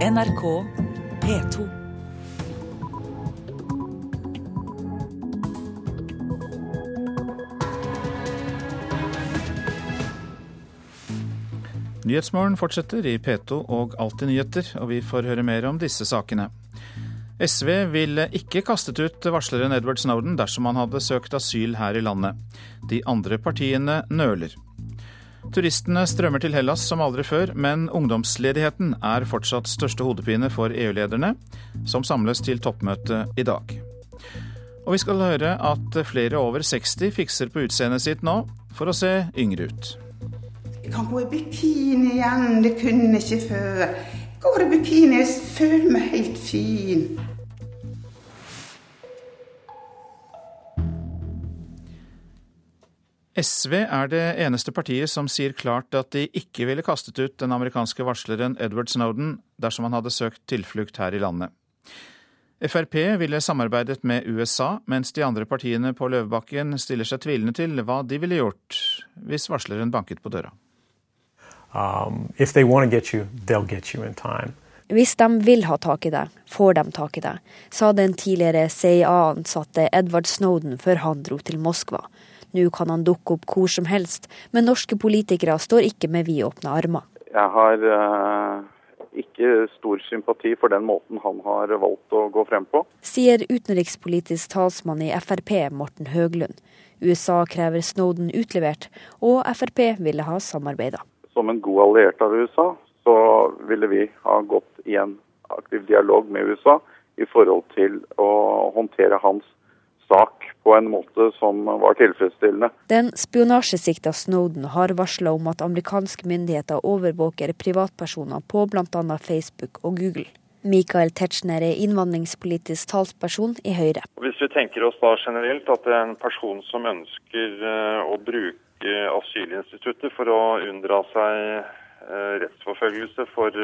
NRK P2. Nyhetsmorgen fortsetter i P2 og Alltid nyheter, og vi får høre mer om disse sakene. SV ville ikke kastet ut varsleren Edward Snowden dersom han hadde søkt asyl her i landet. De andre partiene nøler. Turistene strømmer til Hellas som aldri før, men ungdomsledigheten er fortsatt største hodepine for EU-lederne, som samles til toppmøte i dag. Og vi skal høre at flere over 60 fikser på utseendet sitt nå for å se yngre ut. Jeg kan gå i bikini igjen, det kunne jeg ikke før. Jeg går i bikini, jeg føler meg helt fin. SV er det eneste partiet som sier klart at de ikke ville kastet ut den amerikanske varsleren Edward Snowden dersom han hadde søkt tilflukt her i landet. Frp ville samarbeidet med USA, mens de andre partiene på Løvebakken stiller seg tvilende til hva de ville gjort hvis varsleren banket på døra. Um, if they want to get you, they'll get you in time. Hvis de vil ha tak i deg, får de tak i deg, sa den tidligere CIA-ansatte Edward Snowden før han dro til Moskva. Nå kan han dukke opp hvor som helst, men norske politikere står ikke med vidåpne armer. Jeg har uh, ikke stor sympati for den måten han har valgt å gå frem på. Sier utenrikspolitisk talsmann i Frp, Morten Høglund. USA krever Snowden utlevert, og Frp ville ha samarbeida. Som en god alliert av USA, så ville vi ha gått i en aktiv dialog med USA i forhold til å håndtere hans på en måte som var tilfredsstillende. Den spionasjesikta Snowden har varsla om at amerikanske myndigheter overvåker privatpersoner på bl.a. Facebook og Google. Michael Tetzschner er innvandringspolitisk talsperson i Høyre. Hvis vi tenker oss da generelt at det er en person som ønsker å bruke asylinstituttet for å unndra seg rettsforfølgelse for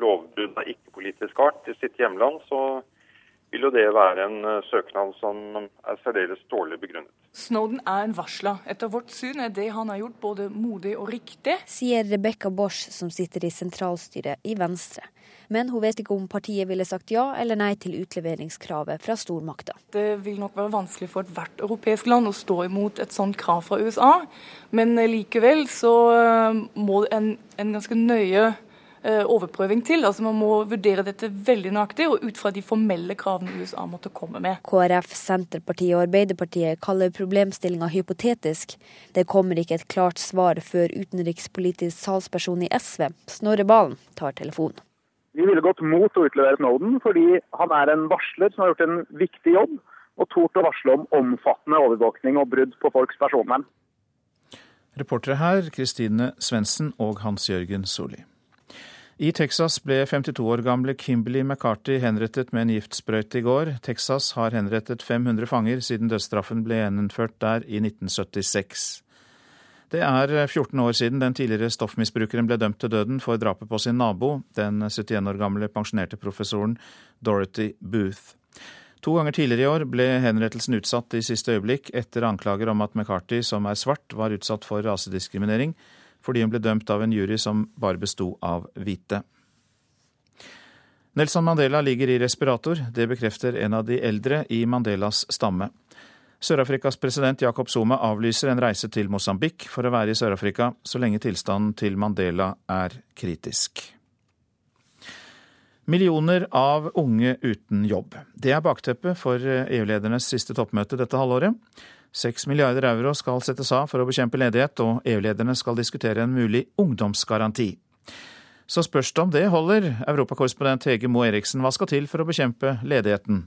lovbrudd av ikke-politisk art i sitt hjemland, så vil jo det være en søknad som er særdeles dårlig begrunnet. Snowden er en varsler. Etter vårt syn er det han har gjort både modig og riktig. Sier Rebekka Bosch, som sitter i sentralstyret i Venstre. Men hun vet ikke om partiet ville sagt ja eller nei til utleveringskravet fra stormakta. Det vil nok være vanskelig for ethvert europeisk land å stå imot et sånt krav fra USA, men likevel så må en, en ganske nøye overprøving til. Altså Man må vurdere dette veldig nøyaktig og ut fra de formelle kravene USA måtte komme med. KrF, Senterpartiet og Arbeiderpartiet kaller problemstillinga hypotetisk. Det kommer ikke et klart svar før utenrikspolitisk salgsperson i SV, Snorre Valen, tar telefonen. Vi ville gått mot å utlevere Snowden fordi han er en varsler som har gjort en viktig jobb, og tort å varsle om omfattende overvåkning og brudd på folks personvern. Reportere her Kristine Svendsen og Hans Jørgen Solli. I Texas ble 52 år gamle Kimberley McCarthy henrettet med en giftsprøyte i går. Texas har henrettet 500 fanger siden dødsstraffen ble gjennomført der i 1976. Det er 14 år siden den tidligere stoffmisbrukeren ble dømt til døden for drapet på sin nabo, den 71 år gamle pensjonerte professoren Dorothy Booth. To ganger tidligere i år ble henrettelsen utsatt i siste øyeblikk etter anklager om at McCarthy, som er svart, var utsatt for rasediskriminering fordi hun ble dømt av en jury som bare besto av hvite. Nelson Mandela ligger i respirator. Det bekrefter en av de eldre i Mandelas stamme. Sør-Afrikas president Jacob Zuma avlyser en reise til Mosambik for å være i Sør-Afrika så lenge tilstanden til Mandela er kritisk. Millioner av unge uten jobb. Det er bakteppet for EU-ledernes siste toppmøte dette halvåret. Seks milliarder euro skal settes av for å bekjempe ledighet, og EU-lederne skal diskutere en mulig ungdomsgaranti. Så spørs det om det holder, europakorrespondent Hege Moe Eriksen. Hva skal til for å bekjempe ledigheten?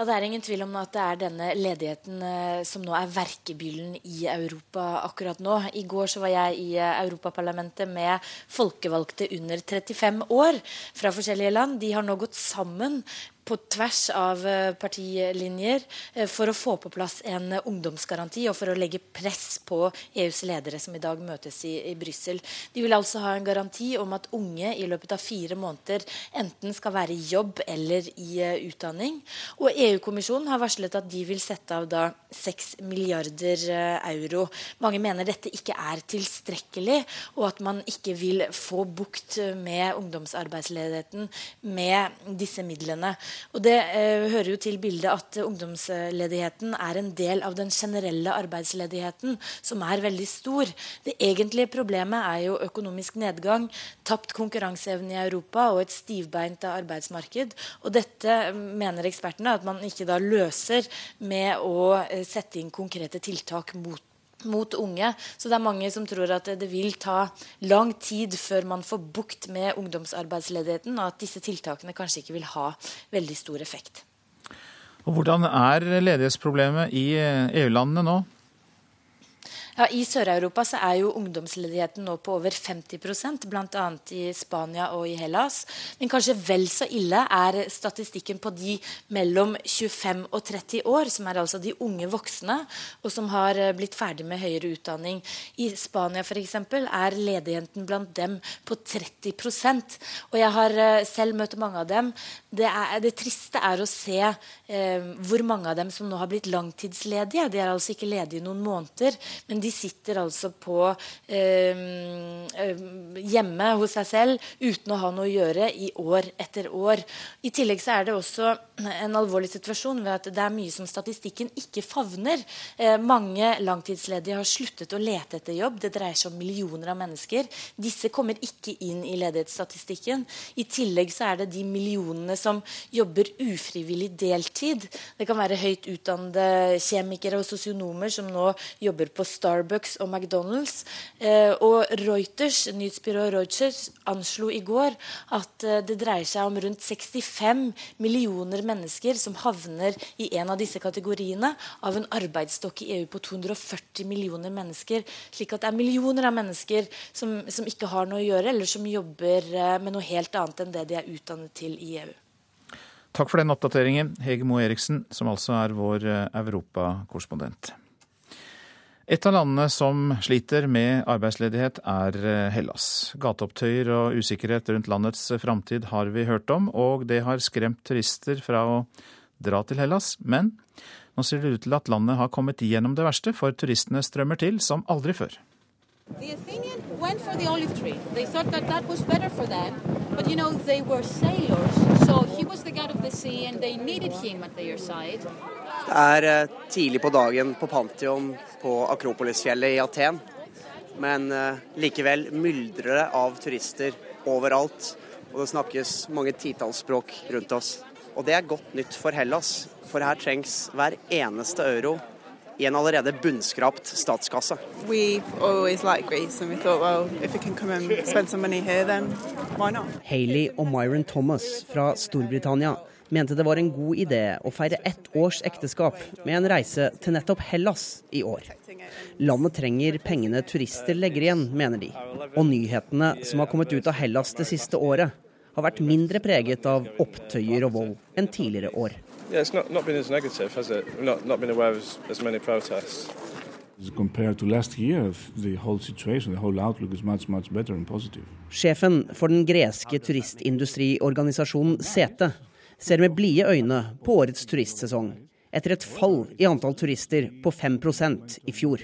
Ja, Det er ingen tvil om at det er denne ledigheten eh, som nå er verkebyllen i Europa akkurat nå. I går så var jeg i eh, Europaparlamentet med folkevalgte under 35 år fra forskjellige land. De har nå gått sammen på tvers av eh, partilinjer eh, for å få på plass en ungdomsgaranti og for å legge press på EUs ledere som i dag møtes i, i Brussel. De vil altså ha en garanti om at unge i løpet av fire måneder enten skal være i jobb eller i uh, utdanning. Og EU-kommisjonen har varslet at de vil sette av da 6 milliarder euro. Mange mener dette ikke er tilstrekkelig, og at man ikke vil få bukt med ungdomsarbeidsledigheten med disse midlene. Og Det eh, hører jo til bildet at ungdomsledigheten er en del av den generelle arbeidsledigheten, som er veldig stor. Det egentlige problemet er jo økonomisk nedgang, tapt konkurranseevne i Europa og et stivbeint arbeidsmarked. Og Dette mener ekspertene at man ikke da løser med å eh, sette inn konkrete tiltak mot mot unge. Så det er mange som tror at det vil ta lang tid før man får bukt med ungdomsarbeidsledigheten, og at disse tiltakene kanskje ikke vil ha veldig stor effekt. Og Hvordan er ledighetsproblemet i EU-landene nå? Ja, I Sør-Europa så er jo ungdomsledigheten nå på over 50% bl.a. i Spania og i Hellas. Men kanskje vel så ille er statistikken på de mellom 25 og 30 år, som er altså de unge voksne, og som har eh, blitt ferdig med høyere utdanning. I Spania f.eks. er ledigheten blant dem på 30% Og jeg har eh, selv møtt mange av dem. Det, er, det triste er å se eh, hvor mange av dem som nå har blitt langtidsledige. De er altså ikke ledige i noen måneder, men de sitter altså på eh, eh, hjemme hos seg selv uten å ha noe å gjøre i år etter år. I tillegg så er det også en alvorlig situasjon ved at det er mye som statistikken ikke favner. Eh, mange langtidsledige har sluttet å lete etter jobb. Det dreier seg om millioner av mennesker. Disse kommer ikke inn i ledighetsstatistikken. I tillegg så er det de millionene som jobber ufrivillig deltid. Det kan være høyt utdannede kjemikere og sosionomer som nå jobber på Star Starbucks og McDonald's. Eh, og Reuters, nyhetsbyrået Reuters anslo i går at eh, det dreier seg om rundt 65 millioner mennesker som havner i en av disse kategoriene, av en arbeidsstokk i EU på 240 millioner mennesker. Slik at det er millioner av mennesker som, som ikke har noe å gjøre, eller som jobber eh, med noe helt annet enn det de er utdannet til i EU. Takk for den oppdateringen, Hege Moe Eriksen, som altså er vår europakorrespondent. Et av landene som sliter med arbeidsledighet, er eh, Hellas. Gateopptøyer og usikkerhet rundt landets framtid har vi hørt om, og det har skremt turister fra å dra til Hellas. Men nå ser det ut til at landet har kommet gjennom det verste, for turistene strømmer til som aldri før. The Athenians went for the olive tree. They thought that that was better for them. But you know, they were sailors, so he was the god of the sea and they needed him at their side. Det er eh, tidlig på dagen på Pantheon på Akropolisfjellet i Aten. Men eh, likevel myldrer det av turister overalt. Og det snakkes mange titalls språk rundt oss. Og det er godt nytt for Hellas, for her trengs hver eneste euro i en allerede bunnskrapt statskasse. Hayley og Myron Thomas fra Storbritannia mente det var en god idé å feire ett års ekteskap med en reise til nettopp Hellas i år. Landet trenger pengene turister legger igjen, mener de. Og nyhetene som har kommet ut av Hellas det siste året, har vært mindre preget av opptøyer og vold enn tidligere år. Yeah, it's not, not been as negative, has it? Not, not been aware of as, as many protests. Compared to last year, the whole situation, the whole outlook is much, much better and positive. Sjefen for den greske turistindustriorganisasjonen Sete ser med blide øyne på årets turistsesong, etter et fall i antall turister på 5% i fjor.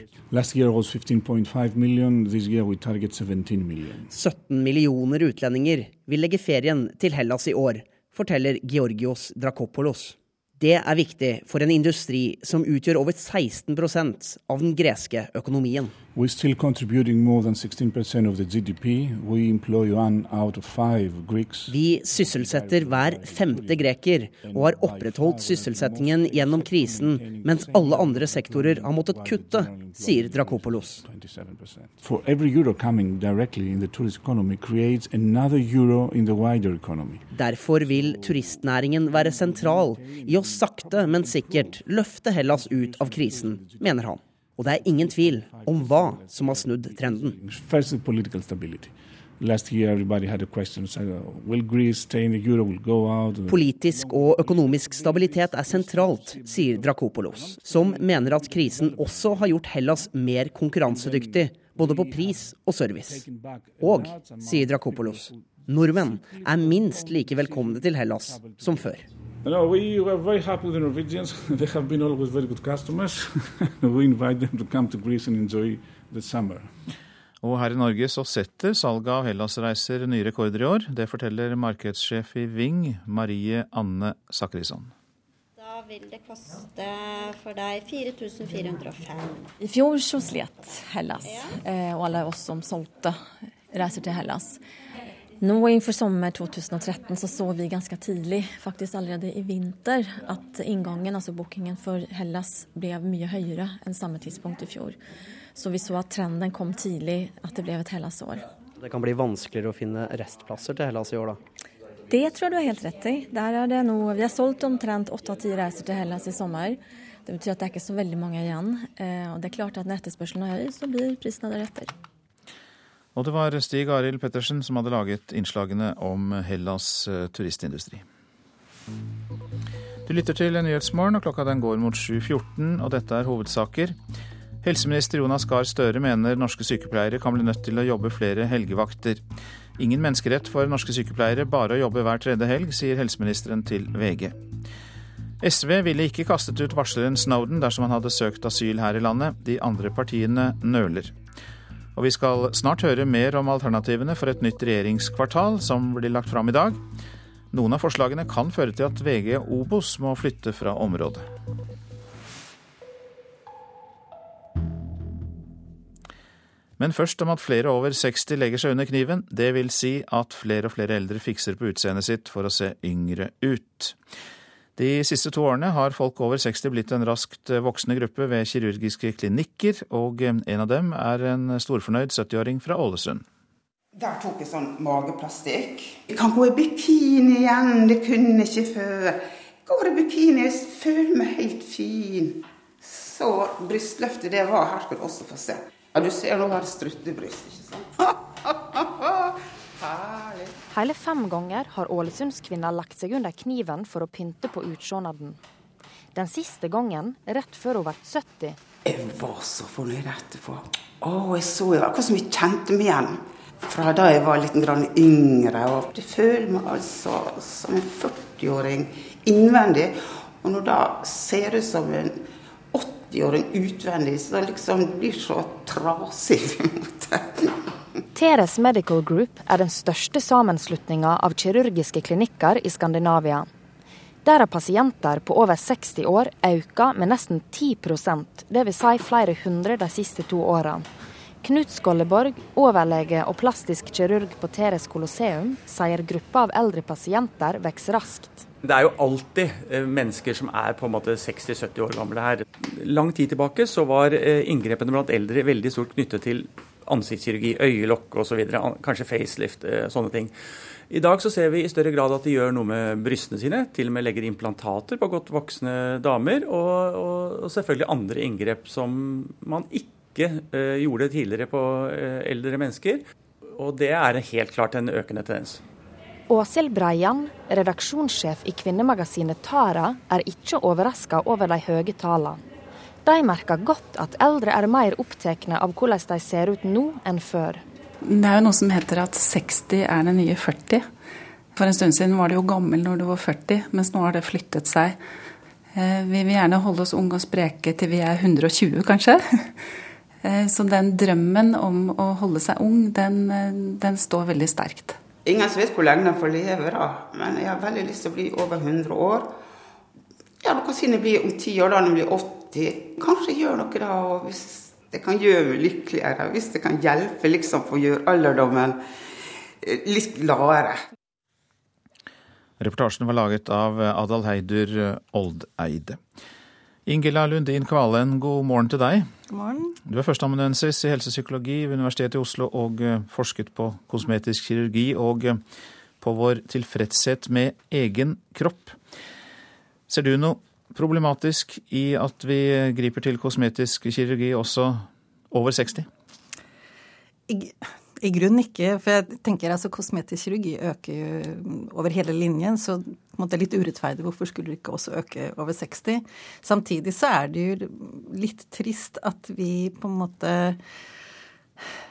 17 millioner utlendinger vil legge ferien til Hellas i år, forteller Georgios Drakopolos. Det er viktig for en industri som utgjør over 16% av den greske økonomien. We're still contributing more than 16% of the GDP. We employ one out of five Greeks. Vi sysselsetter hver femte greker, og har opprettholdt sysselsettingen gjennom krisen, mens alle andre sektorer har måttet kutte, sier Drakopolos. For every euro coming directly in the tourist economy creates another euro in the wider economy. Derfor vil turistnæringen være sentral i å sakte, men sikkert løfte Hellas ut av krisen, mener han. Og det er ingen tvil om hva som har snudd trenden. Last year, everybody had a question: so, Will Greece stay in the euro? Will go out? Politisk og økonomisk stabilitet er sentralt, sier Drakopolos, som mener at krisen også har gjort Hellas mer konkurransedyktig, både på pris og service. Og, sier Drakopolos, nordmenn er minst like velkomne til Hellas som før. No, we were very happy with the Norwegians. They have been always very good customers. we invite them to come to Greece and enjoy the summer. Og her i Norge så setter salget av Hellas-reiser nye rekorder i år. Det forteller markedssjef i Ving, Marie Anne Sakrisson. Da vil det koste for deg 4405. I fjor så slet Hellas, eh, og alle oss som solgte reiser til Hellas. Nå inför sommer 2013 så så vi ganske tidlig, faktisk allerede i vinter, at inngangen, altså bookingen for Hellas ble mye høyere enn samme tidspunkt i fjor. Så vi så at trenden kom tidlig, at det ble et Hellas-år. Det kan bli vanskeligere å finne restplasser til Hellas i år, da? Det tror jeg du har helt rett i. Der er det noe, vi har solgt omtrent åtte av ti reiser til Hellas i sommer. Det betyr at det er ikke så veldig mange igjen. Eh, og det er klart at når etterspørselen er høy, så blir prisene deretter. Og det var Stig Arild Pettersen som hadde laget innslagene om Hellas eh, turistindustri. Du lytter til Nyhetsmorgen, og klokka den går mot 7.14, og dette er hovedsaker. Helseminister Jonas Gahr Støre mener norske sykepleiere kan bli nødt til å jobbe flere helgevakter. Ingen menneskerett for norske sykepleiere bare å jobbe hver tredje helg, sier helseministeren til VG. SV ville ikke kastet ut varsleren Snowden dersom han hadde søkt asyl her i landet. De andre partiene nøler. Og vi skal snart høre mer om alternativene for et nytt regjeringskvartal som blir lagt fram i dag. Noen av forslagene kan føre til at VG Obos må flytte fra området. Men først om at flere over 60 legger seg under kniven. Det vil si at flere og flere eldre fikser på utseendet sitt for å se yngre ut. De siste to årene har folk over 60 blitt en raskt voksende gruppe ved kirurgiske klinikker, og en av dem er en storfornøyd 70-åring fra Ålesund. Der tok jeg sånn mageplastikk. Jeg kan gå i bikini igjen, det kunne jeg ikke før. Jeg går i bikini, jeg føler meg helt fin. Så brystløftet, det var Her skal du også få se. Ja, du ser nå har struttebryst, ikke sant? Hele fem ganger har ålesundskvinna lagt seg under kniven for å pynte på utseendet. Den siste gangen rett før hun ble 70. Jeg var så fornøyd etterpå. Å, jeg så jo akkurat som jeg kjente meg igjen fra da jeg var litt yngre. og Jeg føler meg altså som en 40-åring innvendig. Og når da ser ut som en 80-åring utvendig, så det liksom blir så trasig. Teres Medical Group er den største sammenslutninga av kirurgiske klinikker i Skandinavia. Der har pasienter på over 60 år økt med nesten 10 dvs. Si flere hundre de siste to årene. Knut Skolleborg, overlege og plastisk kirurg på Teres Colosseum, sier gruppa av eldre pasienter vokser raskt. Det er jo alltid eh, mennesker som er på en måte 60-70 år gamle her. Lang tid tilbake så var eh, inngrepene blant eldre veldig stort knyttet til ansiktskirurgi, øyelokk osv. Kanskje facelift, eh, sånne ting. I dag så ser vi i større grad at de gjør noe med brystene sine. Til og med legger implantater på godt voksne damer. Og, og, selvfølgelig andre inngrep som man ikke uh, gjorde tidligere på uh, eldre mennesker. Og det er helt klart en økende tendens. Åshild Breian, redaksjonssjef i kvinnemagasinet Tara, er ikke overraska over de høye tallene. De merker godt at eldre er mer opptatt av hvordan de ser ut nå enn før. Det er jo noe som heter at 60 er den nye 40. For en stund siden var du jo gammel når du var 40, mens nå har det flyttet seg. Eh, vi vil gjerne holde oss unge og spreke til vi er 120, kanskje. Eh, så den drømmen om å holde seg ung, den, eh, den står veldig sterkt. Ingen som vet hvor lenge de får leve, da. Men jeg har veldig lyst til å bli over 100 år. Ja, du kan si jeg blir om ti år, da når jeg blir 80. Kanskje gjør noe da, og hvis det kan gjøre meg lykkeligere. Hvis det kan hjelpe liksom for å gjøre alderdommen eh, litt gladere. Reportasjen var laget av Adal Heidur Oldeide. Ingela Lundin Kvalen, god morgen til deg. God morgen. Du er førsteamanuensis i helsepsykologi ved Universitetet i Oslo og eh, forsket på kosmetisk kirurgi og eh, på vår tilfredshet med egen kropp. Ser du noe problematisk i at vi griper til kosmetisk kirurgi også over 60? I, I grunnen ikke. For jeg tenker altså kosmetisk kirurgi øker jo over hele linjen. Så det er litt urettferdig. Hvorfor skulle det ikke også øke over 60? Samtidig så er det jo litt trist at vi på en måte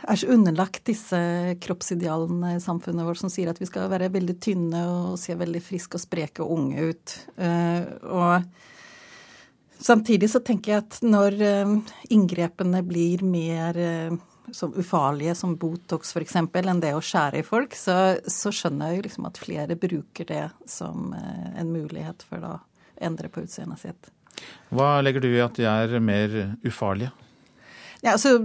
er så underlagt disse kroppsidealene i samfunnet vårt som sier at vi skal være veldig tynne og se veldig friske og spreke og unge ut. Eh, og samtidig så tenker jeg at når eh, inngrepene blir mer eh, som ufarlige som Botox f.eks. enn det å skjære i folk, så, så skjønner jeg jo liksom at flere bruker det som en mulighet for å endre på utseendet sitt. Hva legger du i at de er mer ufarlige? Ja, altså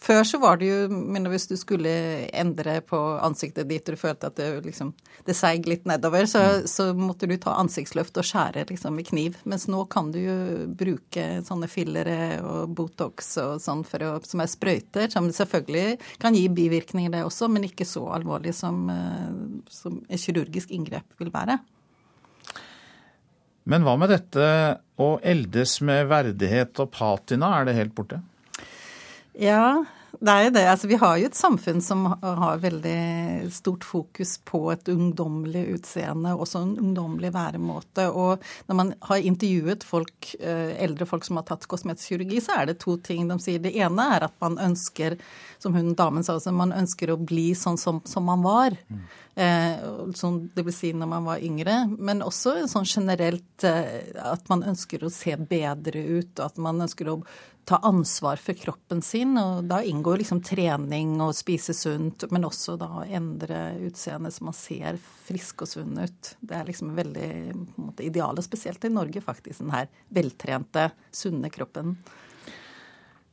før så var det jo men Hvis du skulle endre på ansiktet ditt og du følte at det, liksom, det seig litt nedover, så, mm. så, måtte du ta ansiktsløft og skjære liksom, med kniv. Mens nå kan du jo bruke sånne fillere og Botox og sånn å, som er sprøyter, som selvfølgelig kan gi bivirkninger, det også, men ikke så alvorlig som, eh, som et kirurgisk inngrep vil være. Men hva med dette å eldes med verdighet og patina, er det helt borte? Ja, det er jo det. Altså, vi har jo et samfunn som har veldig stort fokus på et ungdommelig utseende, også en ungdommelig væremåte. Og når man har intervjuet folk, eh, eldre folk som har tatt kosmetisk så er det to ting de sier. Det ene er at man ønsker, som hun damen sa, altså, man ønsker å bli sånn som, som man var. Mm. Eh, sånn, det vil si når man var yngre. Men også sånn generelt eh, at man ønsker å se bedre ut, og at man ønsker å ta ansvar for kroppen sin. og Da inngår liksom trening og spise sunt, men også da å endre utseendet så man ser frisk og sunn ut. Det er liksom veldig på måte, idealet, spesielt i Norge, faktisk. Den her veltrente, sunne kroppen.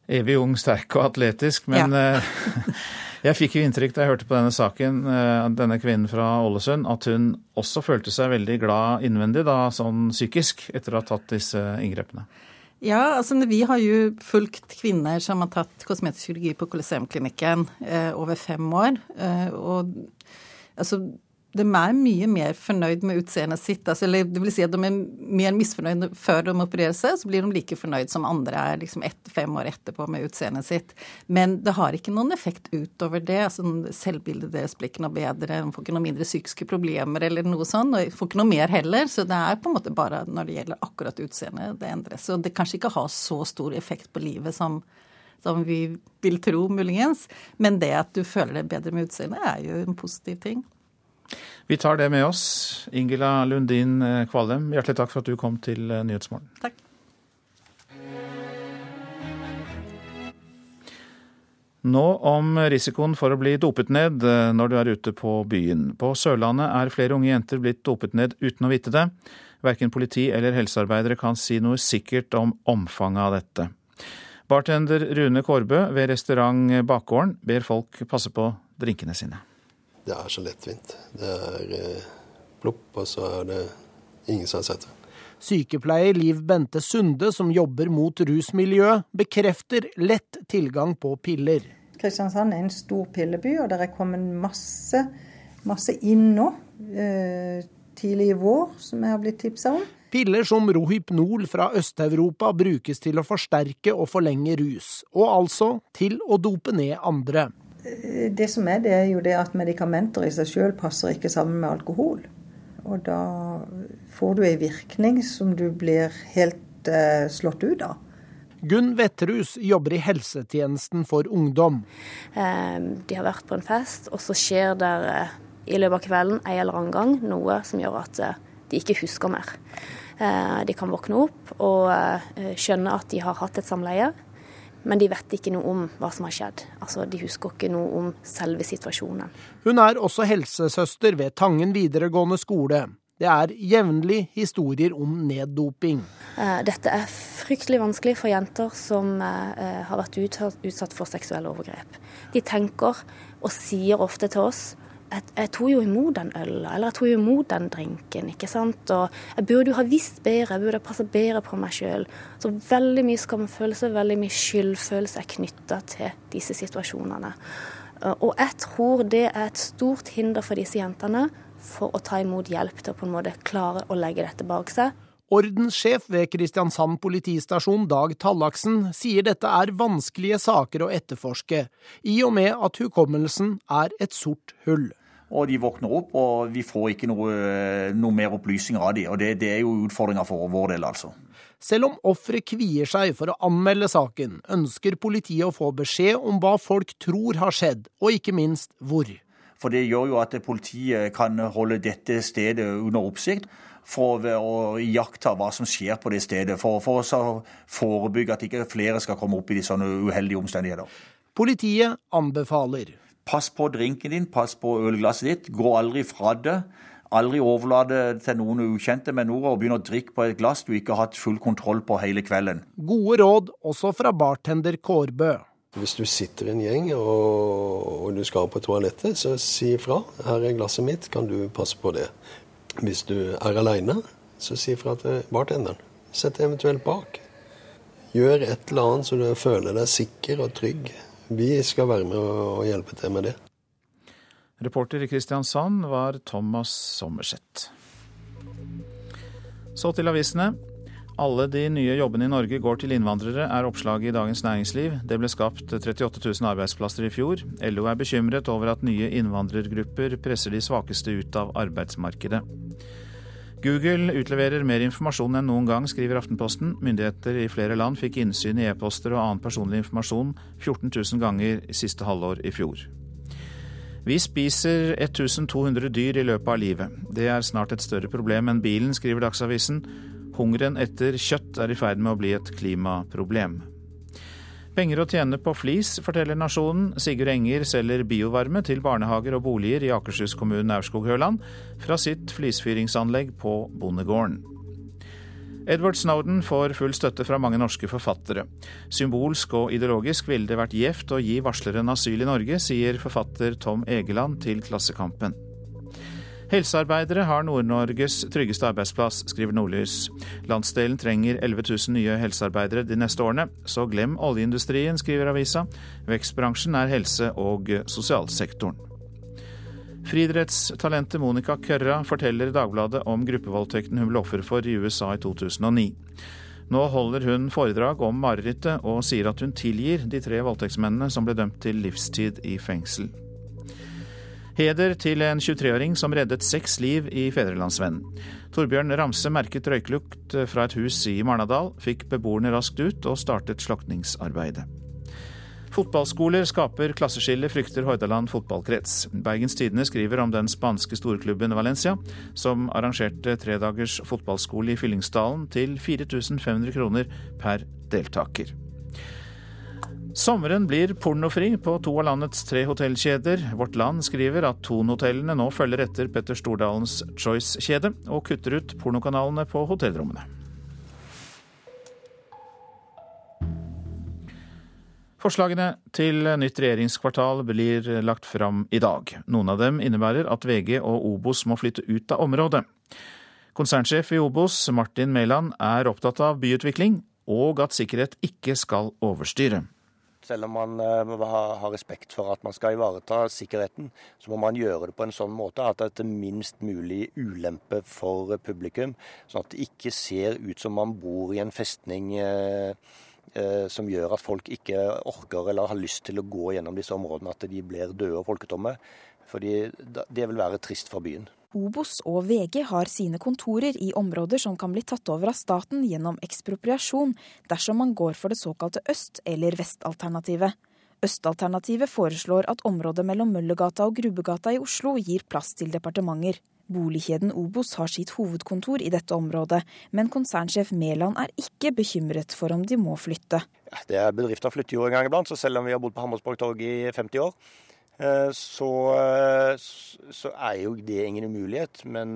Evig ung, sterk og atletisk, men ja. Eh, jeg fikk jo inntrykk da jeg hørte på denne saken, eh, denne kvinnen fra Ålesund, at hun også følte seg veldig glad innvendig, da, sånn psykisk, etter å ha tatt disse inngrepene. Ja, altså vi har jo fulgt kvinner som har tatt kosmetisk kirurgi på Colosseumklinikken eh, over fem år. Eh, og altså de er mye mer fornøyd med utseendet sitt. Altså, det vil si at de er mer misfornøyd før de opererer seg, så blir de like fornøyd som andre er liksom ett, fem år etterpå med utseendet sitt. Men det har ikke noen effekt utover det. altså Selvbildet deres blir ikke noe bedre, de får ikke noe mindre psykiske problemer eller noe sånt. Og de får ikke noe mer heller. Så det er på en måte bare når det gjelder akkurat utseendet, det endres. Så det kanskje ikke har så stor effekt på livet som som vi vil tro, muligens. Men det at du føler deg bedre med utseendet, er jo en positiv ting. Vi tar det med oss. Ingela Lundin eh, Kvalem, hjertelig takk for at du kom til eh, Nyhetsmorgen. Takk. Nå om risikoen for å bli dopet ned eh, når du er ute på byen. På Sørlandet er flere unge jenter blitt dopet ned uten å vite det. Verken politi eller helsearbeidere kan si noe sikkert om omfanget av dette. Bartender Rune Kårbø ved restaurant Bakgården ber folk passe på drinkene sine det er så lettvint. Det er eh, plopp, og så er det ingen som har sett det. Sykepleier Liv Bente Sunde, som jobber mot rusmiljøet, bekrefter lett tilgang på piller. Kristiansand er en stor pilleby, og det er kommet masse, masse inn nå. Eh, tidlig i vår, som jeg har blitt tipsa om. Piller som Rohypnol fra Øst-Europa brukes til å forsterke og forlenge rus, og altså til å dope ned andre. Det som er, det er jo det at medikamenter i seg sjøl passer ikke sammen med alkohol. Og da får du ei virkning som du blir helt eh, slått ut av. Gunn Vetterhus jobber i helsetjenesten for ungdom. Eh, de har vært på en fest, og så skjer det eh, i løpet av kvelden en eller annen gang noe som gjør at eh, de ikke husker mer. De kan våkne opp og skjønne at de har hatt et samleie. Men de vet ikke noe om hva som har skjedd. Altså, De husker ikke noe om selve situasjonen. Hun er også helsesøster ved Tangen videregående skole. Det er jevnlig historier om neddoping. Eh, dette er fryktelig vanskelig for jenter som eh, har vært utsatt for seksuelle overgrep. De tenker og sier ofte til oss jeg, jeg tok jo imot den øla, eller jeg tok jo imot den drinken. ikke sant? Og jeg burde jo ha visst bedre, jeg burde ha passa bedre på meg sjøl. Så veldig mye skamfølelse, veldig mye skyldfølelse er knytta til disse situasjonene. Og jeg tror det er et stort hinder for disse jentene for å ta imot hjelp til å på en måte klare å legge dette bak seg. Ordenssjef ved Kristiansand politistasjon Dag Tallaksen sier dette er vanskelige saker å etterforske, i og med at hukommelsen er et sort hull. Og de våkner opp, og vi får ikke noe, noe mer opplysninger av dem. Og det, det er jo utfordringa for vår del, altså. Selv om offeret kvier seg for å anmelde saken, ønsker politiet å få beskjed om hva folk tror har skjedd, og ikke minst hvor. For det gjør jo at politiet kan holde dette stedet under oppsikt for å iaktta hva som skjer på det stedet, for, for å forebygge at ikke flere skal komme opp i de sånne uheldige omstendigheter. Politiet anbefaler. Pass på drinken din, pass på ølglasset ditt. Gå aldri fra det. Aldri overlate til noen ukjente med noe og begynne å drikke på et glass du ikke har hatt full kontroll på hele kvelden. Gode råd også fra bartender Kårbø. Hvis du sitter i en gjeng og, og du skal på toalettet, så si ifra. 'Her er glasset mitt, kan du passe på det?' Hvis du er aleine, så si fra til bartenderen. Sett deg eventuelt bak. Gjør et eller annet så du føler deg sikker og trygg. Vi skal være med og hjelpe til med det. Reporter i Kristiansand var Thomas Sommerseth. Så til avisene. Alle de nye jobbene i Norge går til innvandrere, er oppslaget i Dagens Næringsliv. Det ble skapt 38 000 arbeidsplasser i fjor. LO er bekymret over at nye innvandrergrupper presser de svakeste ut av arbeidsmarkedet. Google utleverer mer informasjon enn noen gang, skriver Aftenposten. Myndigheter i flere land fikk innsyn i e-poster og annen personlig informasjon 14 000 ganger i siste halvår i fjor. Vi spiser 1200 dyr i løpet av livet. Det er snart et større problem enn bilen, skriver Dagsavisen. Hungeren etter kjøtt er i ferd med å bli et klimaproblem. Penger å tjene på flis, forteller Nasjonen. Sigurd Enger selger biovarme til barnehager og boliger i Akershus-kommunen Aurskog-Høland fra sitt flisfyringsanlegg på bondegården. Edward Snowden får full støtte fra mange norske forfattere. Symbolsk og ideologisk ville det vært gjevt å gi varsleren asyl i Norge, sier forfatter Tom Egeland til Klassekampen. Helsearbeidere har Nord-Norges tryggeste arbeidsplass, skriver Nordlys. Landsdelen trenger 11 000 nye helsearbeidere de neste årene, så glem oljeindustrien, skriver avisa. Vekstbransjen er helse- og sosialsektoren. Friidrettstalentet Monica Kørra forteller Dagbladet om gruppevoldtekten hun ble offer for i USA i 2009. Nå holder hun foredrag om marerittet og sier at hun tilgir de tre voldtektsmennene som ble dømt til livstid i fengsel. Heder til en 23-åring som reddet seks liv i Fedrelandsvennen. Torbjørn Ramse merket røyklukt fra et hus i Marnardal, fikk beboerne raskt ut og startet slokningsarbeidet. Fotballskoler skaper klasseskille, frykter Hordaland fotballkrets. Bergens Tidende skriver om den spanske storklubben Valencia, som arrangerte tredagers fotballskole i Fyllingsdalen til 4500 kroner per deltaker. Sommeren blir pornofri på to av landets tre hotellkjeder. Vårt Land skriver at Thon-hotellene nå følger etter Petter Stordalens Choice-kjede, og kutter ut pornokanalene på hotellrommene. Forslagene til nytt regjeringskvartal blir lagt fram i dag. Noen av dem innebærer at VG og Obos må flytte ut av området. Konsernsjef i Obos, Martin Mæland, er opptatt av byutvikling og at sikkerhet ikke skal overstyre. Selv om man har ha respekt for at man skal ivareta sikkerheten, så må man gjøre det på en sånn måte at det er minst mulig ulempe for publikum. Sånn at det ikke ser ut som man bor i en festning som gjør at folk ikke orker eller har lyst til å gå gjennom disse områdene, at de blir døde og folketomme. Fordi det vil være trist for byen. Obos og VG har sine kontorer i områder som kan bli tatt over av staten gjennom ekspropriasjon, dersom man går for det såkalte øst- eller vestalternativet. Østalternativet foreslår at området mellom Møllergata og Grubbegata i Oslo gir plass til departementer. Boligkjeden Obos har sitt hovedkontor i dette området, men konsernsjef Mæland er ikke bekymret for om de må flytte. Ja, det er Bedrifter flytter jo en gang iblant, så selv om vi har bodd på Hammersborg torg i 50 år, så, så, er jo det ingen umulighet. Men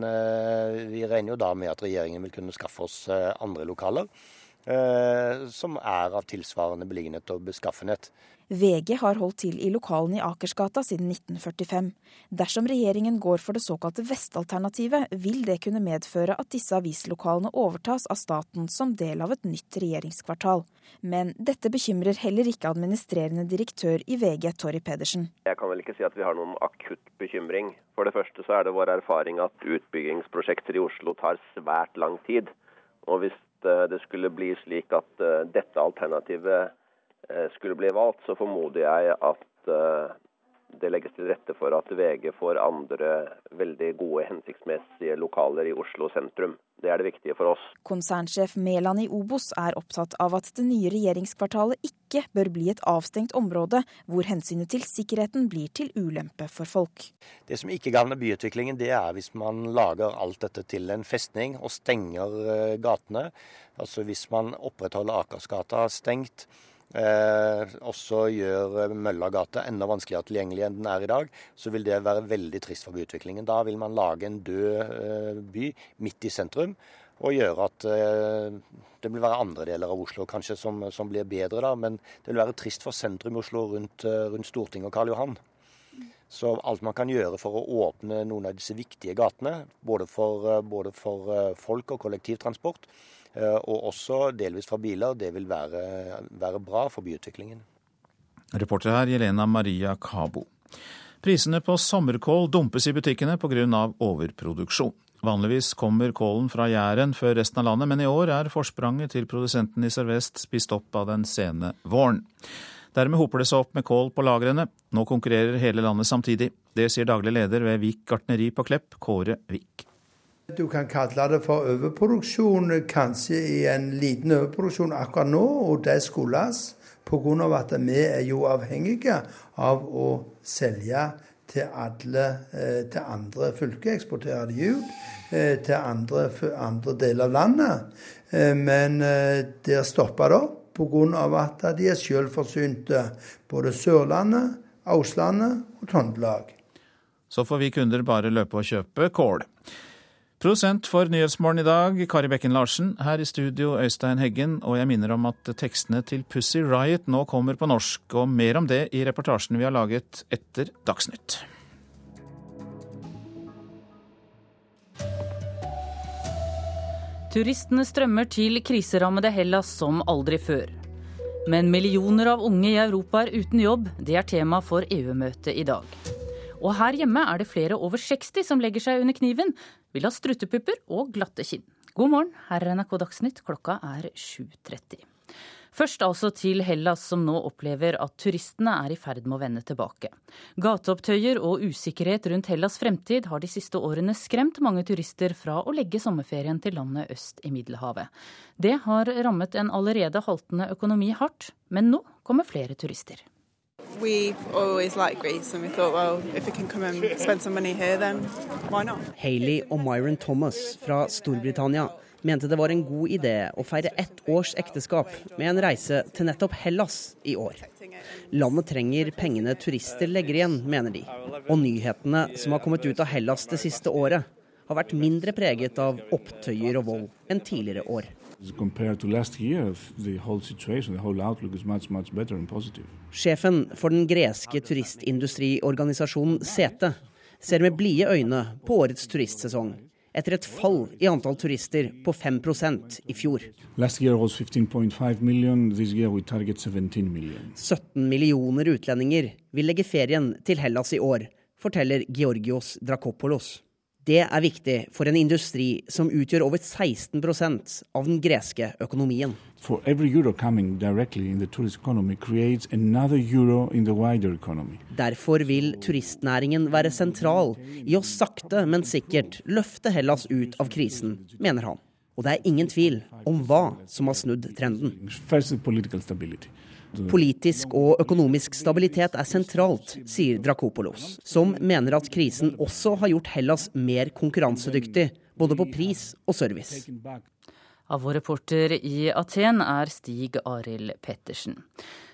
vi regner jo da med at regjeringen vil kunne skaffe oss andre lokaler. Som er av tilsvarende beliggenhet og beskaffenhet. VG har holdt til i lokalene i Akersgata siden 1945. Dersom regjeringen går for det såkalte vestalternativet, vil det kunne medføre at disse avislokalene overtas av staten som del av et nytt regjeringskvartal. Men dette bekymrer heller ikke administrerende direktør i VG, Torry Pedersen. Jeg kan vel ikke si at vi har noen akutt bekymring. For det første så er det vår erfaring at utbyggingsprosjekter i Oslo tar svært lang tid. Og hvis det skulle bli slik at dette alternativet skulle bli valgt, så formoder jeg at det legges til rette for at VG får andre veldig gode, hensiktsmessige lokaler i Oslo sentrum. Det er det viktige for oss. Konsernsjef Mæland i Obos er opptatt av at det nye regjeringskvartalet ikke bør bli et avstengt område hvor hensynet til sikkerheten blir til ulempe for folk. Det som ikke gagner byutviklingen, det er hvis man lager alt dette til en festning og stenger eh, gatene. Altså hvis man opprettholder Akersgata stengt eh, også gjør Møllagate enda vanskeligere tilgjengelig enn den er i dag, så vil det være veldig trist for byutviklingen. Da vil man lage en død eh, by midt i sentrum og gjøre at eh, det vil være andre deler av Oslo kanskje som, som, blir bedre, da. Men det vil være trist for sentrum Oslo rundt, eh, rundt Stortinget og Karl Johan. Så alt man kan gjøre for å åpne noen av disse viktige gatene, både for, eh, både for eh, folk og kollektivtransport, Eh, og også delvis fra biler. Det vil være, være bra for byutviklingen. Reporter her Jelena Maria Kabo. Prisene på sommerkål dumpes i butikkene pga. overproduksjon. Vanligvis kommer kålen fra Jæren før resten av landet, men i år er forspranget til produsenten i Sør-Vest spist opp av den sene våren. Dermed hoper det seg opp med kål på lagrene. Nå konkurrerer hele landet samtidig. Det sier daglig leder ved Vik gartneri på Klepp, Kåre Vik. Du kan kalle det for overproduksjon, kanskje i en liten overproduksjon akkurat nå, og det skyldes pga. at vi er jo avhengige av å selge til alle eh, til andre fylker, eksportere de ut eh, til andre, andre deler av landet. Eh, men der stopper det opp pga. at de er selvforsynte, både Sørlandet, Auslandet og Trøndelag. Så får vi kunder bare løpe og kjøpe kål. Prosent for Nyhetsmorgen i dag, Kari Bekken Larsen. Her i studio, Øystein Heggen. Og jeg minner om at tekstene til Pussy Riot nå kommer på norsk. Og mer om det i reportasjen vi har laget etter Dagsnytt. Turistene strømmer til kriserammede Hellas som aldri før. Men millioner av unge i Europa er uten jobb. Det er tema for EU-møtet i dag. Og her hjemme er det flere over 60 som legger seg under kniven vil ha struttepupper og glatte kinn. God morgen, her er NRK Dagsnytt, klokka er 7.30. Først altså til Hellas, som nå opplever at turistene er i ferd med å vende tilbake. Gateopptøyer og usikkerhet rundt Hellas fremtid har de siste årene skremt mange turister fra å legge sommerferien til landet øst i Middelhavet. Det har rammet en allerede haltende økonomi hardt, men nå kommer flere turister Hayley og Myron Thomas fra Storbritannia mente det var en god idé å feire ett års ekteskap med en reise til nettopp Hellas i år. Landet trenger pengene turister legger igjen, mener de. Og nyhetene som har kommet ut av Hellas det siste året, har vært mindre preget av opptøyer og vold enn tidligere år. Year, the whole the whole much, much Sjefen for den greske turistindustriorganisasjonen Sete ser med blide øyne på årets turistsesong, etter et fall i antall turister på 5% i fjor. 17 millioner utlendinger vil legge ferien til Hellas i år, forteller Georgios Drakopoulos. Det er viktig for en industri som utgjør over 16% av den greske økonomien. Derfor vil turistnæringen være sentral i å sakte, men sikkert løfte Hellas ut av krisen, mener han. Og det er ingen tvil om hva som har snudd trenden. First, Politisk og økonomisk stabilitet er sentralt, sier Drakopolos, som mener at krisen også har gjort Hellas mer konkurransedyktig, både på pris og service. Av vår reporter i Aten er Stig Arild Pettersen.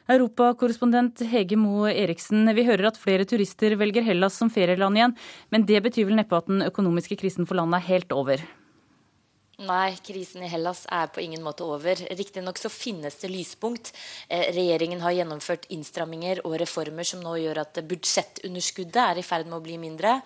Europakorrespondent Hege Moe Eriksen, vi hører at flere turister velger Hellas som ferieland igjen, men det betyr vel neppe at den økonomiske krisen for landet er helt over? Nei, krisen i Hellas er på ingen måte over. Riktignok så finnes det lyspunkt. Eh, regjeringen har gjennomført innstramminger og reformer som nå gjør at budsjettunderskuddet er i ferd med å bli mindre.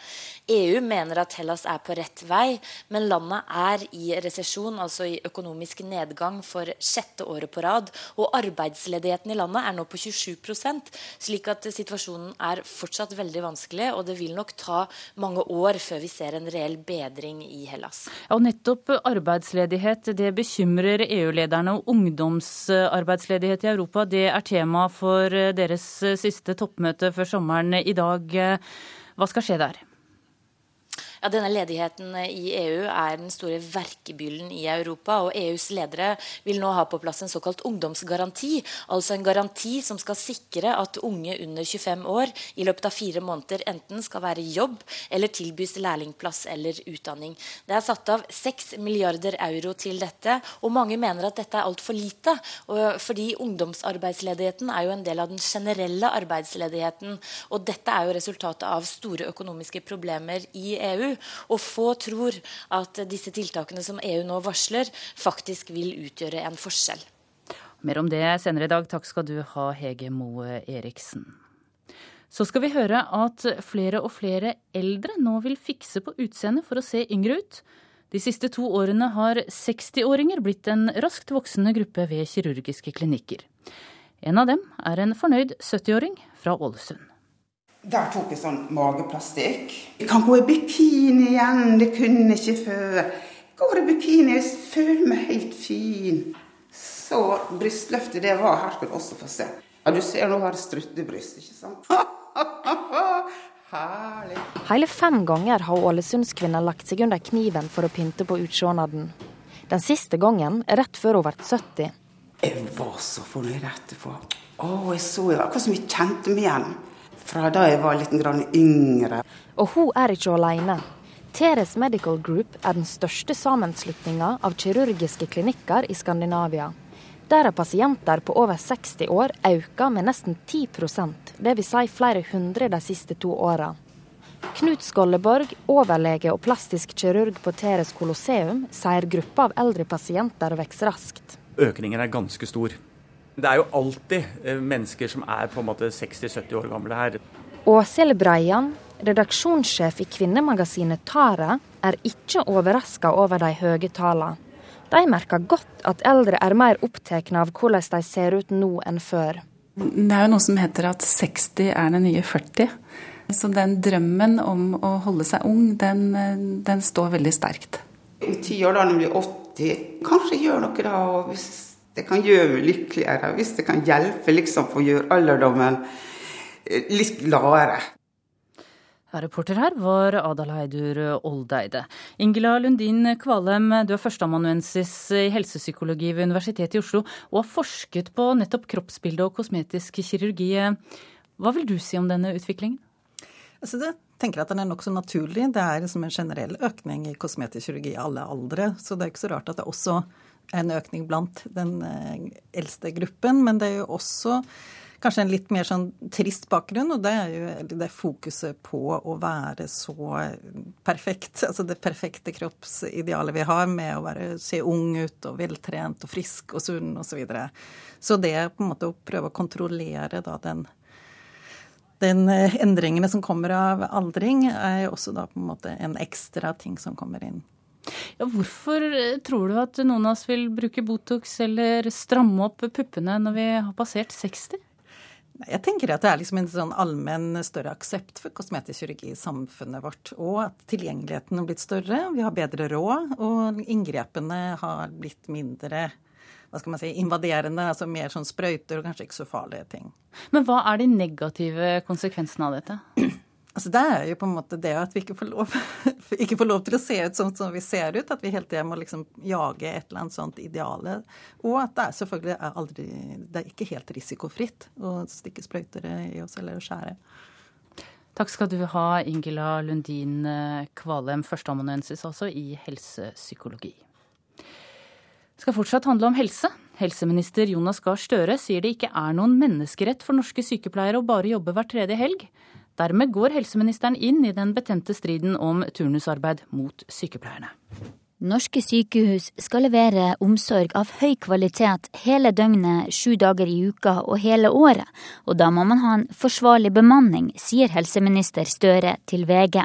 EU mener at Hellas er på rett vei, men landet er i resesjon, altså i økonomisk nedgang, for sjette året på rad. Og arbeidsledigheten i landet er nå på 27% slik at situasjonen er fortsatt veldig vanskelig, og det vil nok ta mange år før vi ser en reell bedring i Hellas. Ja, og nettopp arbeidsledighet det bekymrer EU-lederne, og ungdomsarbeidsledighet i Europa det er tema for deres siste toppmøte før sommeren i dag. Hva skal skje der? Ja, denne Ledigheten i EU er den store verkebyllen i Europa. og EUs ledere vil nå ha på plass en såkalt ungdomsgaranti. Altså en garanti som skal sikre at unge under 25 år i løpet av fire måneder enten skal være i jobb eller tilbys lærlingplass eller utdanning. Det er satt av 6 milliarder euro til dette, og mange mener at dette er altfor lite. Fordi ungdomsarbeidsledigheten er jo en del av den generelle arbeidsledigheten. Og dette er jo resultatet av store økonomiske problemer i EU. Og få tror at disse tiltakene som EU nå varsler, faktisk vil utgjøre en forskjell. Mer om det senere i dag. Takk skal du ha, Hege Moe Eriksen. Så skal vi høre at flere og flere eldre nå vil fikse på utseendet for å se yngre ut. De siste to årene har 60-åringer blitt en raskt voksende gruppe ved kirurgiske klinikker. En av dem er en fornøyd 70-åring fra Ålesund. Der tok jeg sånn mageplastikk. Jeg kan gå i bikini igjen, det kunne jeg ikke før. Jeg går i bikini, jeg føler meg helt fin. Så brystløftet, det var Her skal du også få se. Ja, du ser nå har jeg struttebryst, ikke sant? Herlig. Hele fem ganger har Ålesundskvinnen lagt seg under kniven for å pynte på utseendet. Den siste gangen rett før hun ble 70. Jeg var så fornøyd etterpå. Å, jeg så jo akkurat som jeg kjente meg igjen fra da jeg var litt yngre. Og hun er ikke alene. Teres Medical Group er den største sammenslutninga av kirurgiske klinikker i Skandinavia. Der har pasienter på over 60 år økt med nesten 10% dvs. Si flere hundre de siste to åra. Knut Skolleborg, overlege og plastisk kirurg på Teres Colosseum, sier gruppa av eldre pasienter vokser raskt. Økningen er ganske stor. Det er jo alltid eh, mennesker som er på en måte 60-70 år gamle her. Åshild Breian, redaksjonssjef i kvinnemagasinet Tara, er ikke overraska over de høye tallene. De merker godt at eldre er mer opptatt av hvordan de ser ut nå enn før. Det er jo noe som heter at 60 er den nye 40. Så den drømmen om å holde seg ung, den, den står veldig sterkt. Om ti år, da når du blir 80, kanskje gjør noe da. og hvis det kan gjøre meg lykkeligere. Hvis det kan hjelpe liksom for å gjøre alderdommen eh, litt gladere. Reporter her var Adalheidur Oldeide. Ingela Lundin Kvalem, du er førsteamanuensis i helsepsykologi ved Universitetet i Oslo og har forsket på nettopp kroppsbilde og kosmetisk kirurgi. Hva vil du si om denne utviklingen? Altså det tenker at den er nokså naturlig. Det er liksom en generell økning i kosmetisk kirurgi i alle aldre. Så det er ikke så rart at det også en økning blant den eh, eldste gruppen. Men det er jo også kanskje en litt mer sånn trist bakgrunn, og det er jo det fokuset på å være så perfekt. Altså det perfekte kroppsidealet vi har med å være, se ung ut og veltrent og frisk og sunn osv. Så, videre. så det på en måte å prøve å kontrollere da den den eh, endringene som kommer av aldring, er også da på en måte en ekstra ting som kommer inn. Ja, hvorfor eh, tror du at noen av oss vil bruke Botox eller stramme opp puppene når vi har passert 60? Jeg tenker at det er liksom en sånn allmenn større aksept for kosmetisk kirurgi i samfunnet vårt. Og at tilgjengeligheten har blitt større, vi har bedre råd, og inngrepene har blitt mindre hva skal man si, invaderende, altså mer sånn sprøyter og kanskje ikke så farlige ting. Men hva er de negative konsekvensene av dette? Altså Det er jo på en måte det at vi ikke får lov, ikke får lov til å se ut sånn som vi ser ut. At vi hele tida må liksom jage et eller annet sånt ideale. Og at det er selvfølgelig er aldri Det er ikke helt risikofritt å stikke sprøyter i oss eller skjære. Takk skal du ha, Ingela Lundin Kvalem, førsteamanuensis altså i helsepsykologi. Det skal fortsatt handle om helse. Helseminister Jonas Gahr Støre sier det ikke er noen menneskerett for norske sykepleiere å bare jobbe hver tredje helg. Dermed går helseministeren inn i den betente striden om turnusarbeid mot sykepleierne. Norske sykehus skal levere omsorg av høy kvalitet hele døgnet, sju dager i uka og hele året, og da må man ha en forsvarlig bemanning, sier helseminister Støre til VG.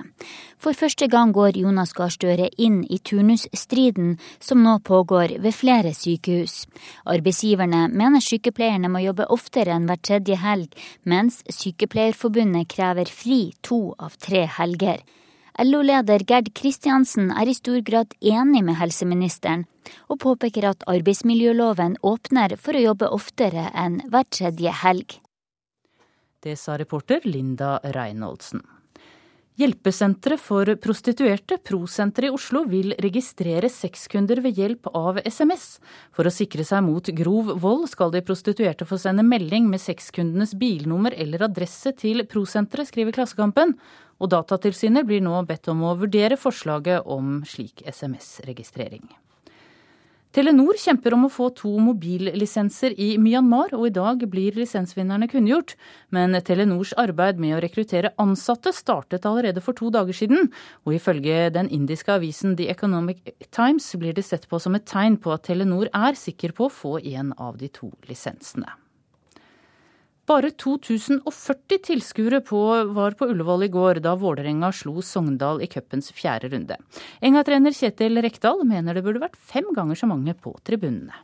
For første gang går Jonas Gahr Støre inn i turnusstriden som nå pågår ved flere sykehus. Arbeidsgiverne mener sykepleierne må jobbe oftere enn hver tredje helg, mens Sykepleierforbundet krever fri to av tre helger. LO-leder Gerd Kristiansen er i stor grad enig med helseministeren, og påpeker at arbeidsmiljøloven åpner for å jobbe oftere enn hver tredje helg. Det sa reporter Linda Reinholdsen. Hjelpesenteret for prostituerte, Prosenteret i Oslo, vil registrere sexkunder ved hjelp av SMS. For å sikre seg mot grov vold skal de prostituerte få sende melding med sexkundenes bilnummer eller adresse til Prosenteret, skriver Klassekampen. Og Datatilsynet blir nå bedt om å vurdere forslaget om slik SMS-registrering. Telenor kjemper om å få to mobillisenser i Myanmar, og i dag blir lisensvinnerne kunngjort. Men Telenors arbeid med å rekruttere ansatte startet allerede for to dager siden, og ifølge den indiske avisen The Economic Times blir det sett på som et tegn på at Telenor er sikker på å få en av de to lisensene. Bare 2040 tilskuere var på Ullevål i går da Vålerenga slo Sogndal i cupens fjerde runde. Enga-trener Kjetil Rekdal mener det burde vært fem ganger så mange på tribunene.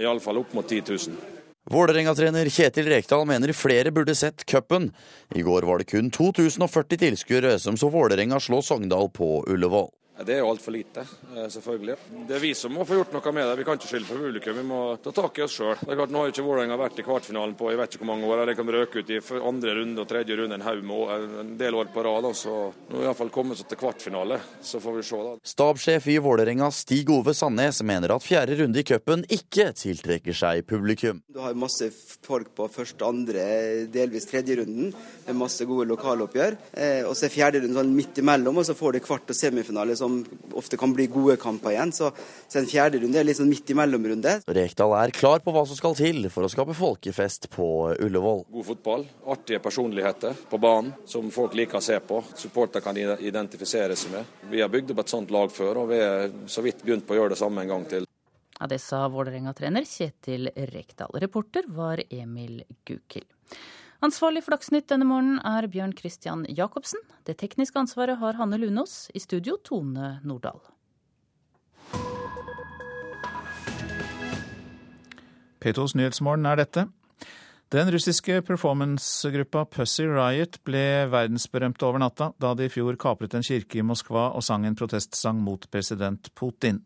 Iallfall opp mot 10 000. Vålerenga-trener Kjetil Rekdal mener flere burde sett cupen. I går var det kun 2040 tilskuere som så Vålerenga slå Sogndal på Ullevål. Det er jo altfor lite, eh, selvfølgelig. Det er vi som må få gjort noe med det. Vi kan ikke skylde på publikum, vi må ta tak i oss sjøl. Nå har jo ikke Vålerenga vært i kvartfinalen på jeg vet ikke hvor mange år. De kan røke ut i andre runde og tredje runde en haug med en del år på rad. Så nå har iallfall kommet oss til kvartfinale, så får vi se da. Stabssjef i Vålerenga Stig Ove Sandnes mener at fjerde runde i cupen ikke tiltrekker seg publikum. Du har masse folk på første, andre, delvis tredje runden med masse gode lokaloppgjør. Eh, og så er fjerde runde sånn midt imellom, og så får du kvart og semifinale. som som ofte kan bli gode kamper igjen. Så, så en fjerde runde er litt sånn midt imellom-runde. Rekdal er klar på hva som skal til for å skape folkefest på Ullevål. God fotball, artige personligheter på banen som folk liker å se på. Supporter kan identifisere seg med. Vi har bygd opp et sånt lag før, og vi er så vidt begynt på å gjøre det samme en gang til. Ja, Det sa Vålerenga-trener Kjetil Rekdal. Reporter var Emil Gukild. Ansvarlig for Dagsnytt denne morgenen er Bjørn Christian Jacobsen. Det tekniske ansvaret har Hanne Lunås. I studio Tone Nordahl. P2s Nyhetsmorgen er dette. Den russiske performancegruppa Pussy Riot ble verdensberømte over natta da de i fjor kapret en kirke i Moskva og sang en protestsang mot president Putin.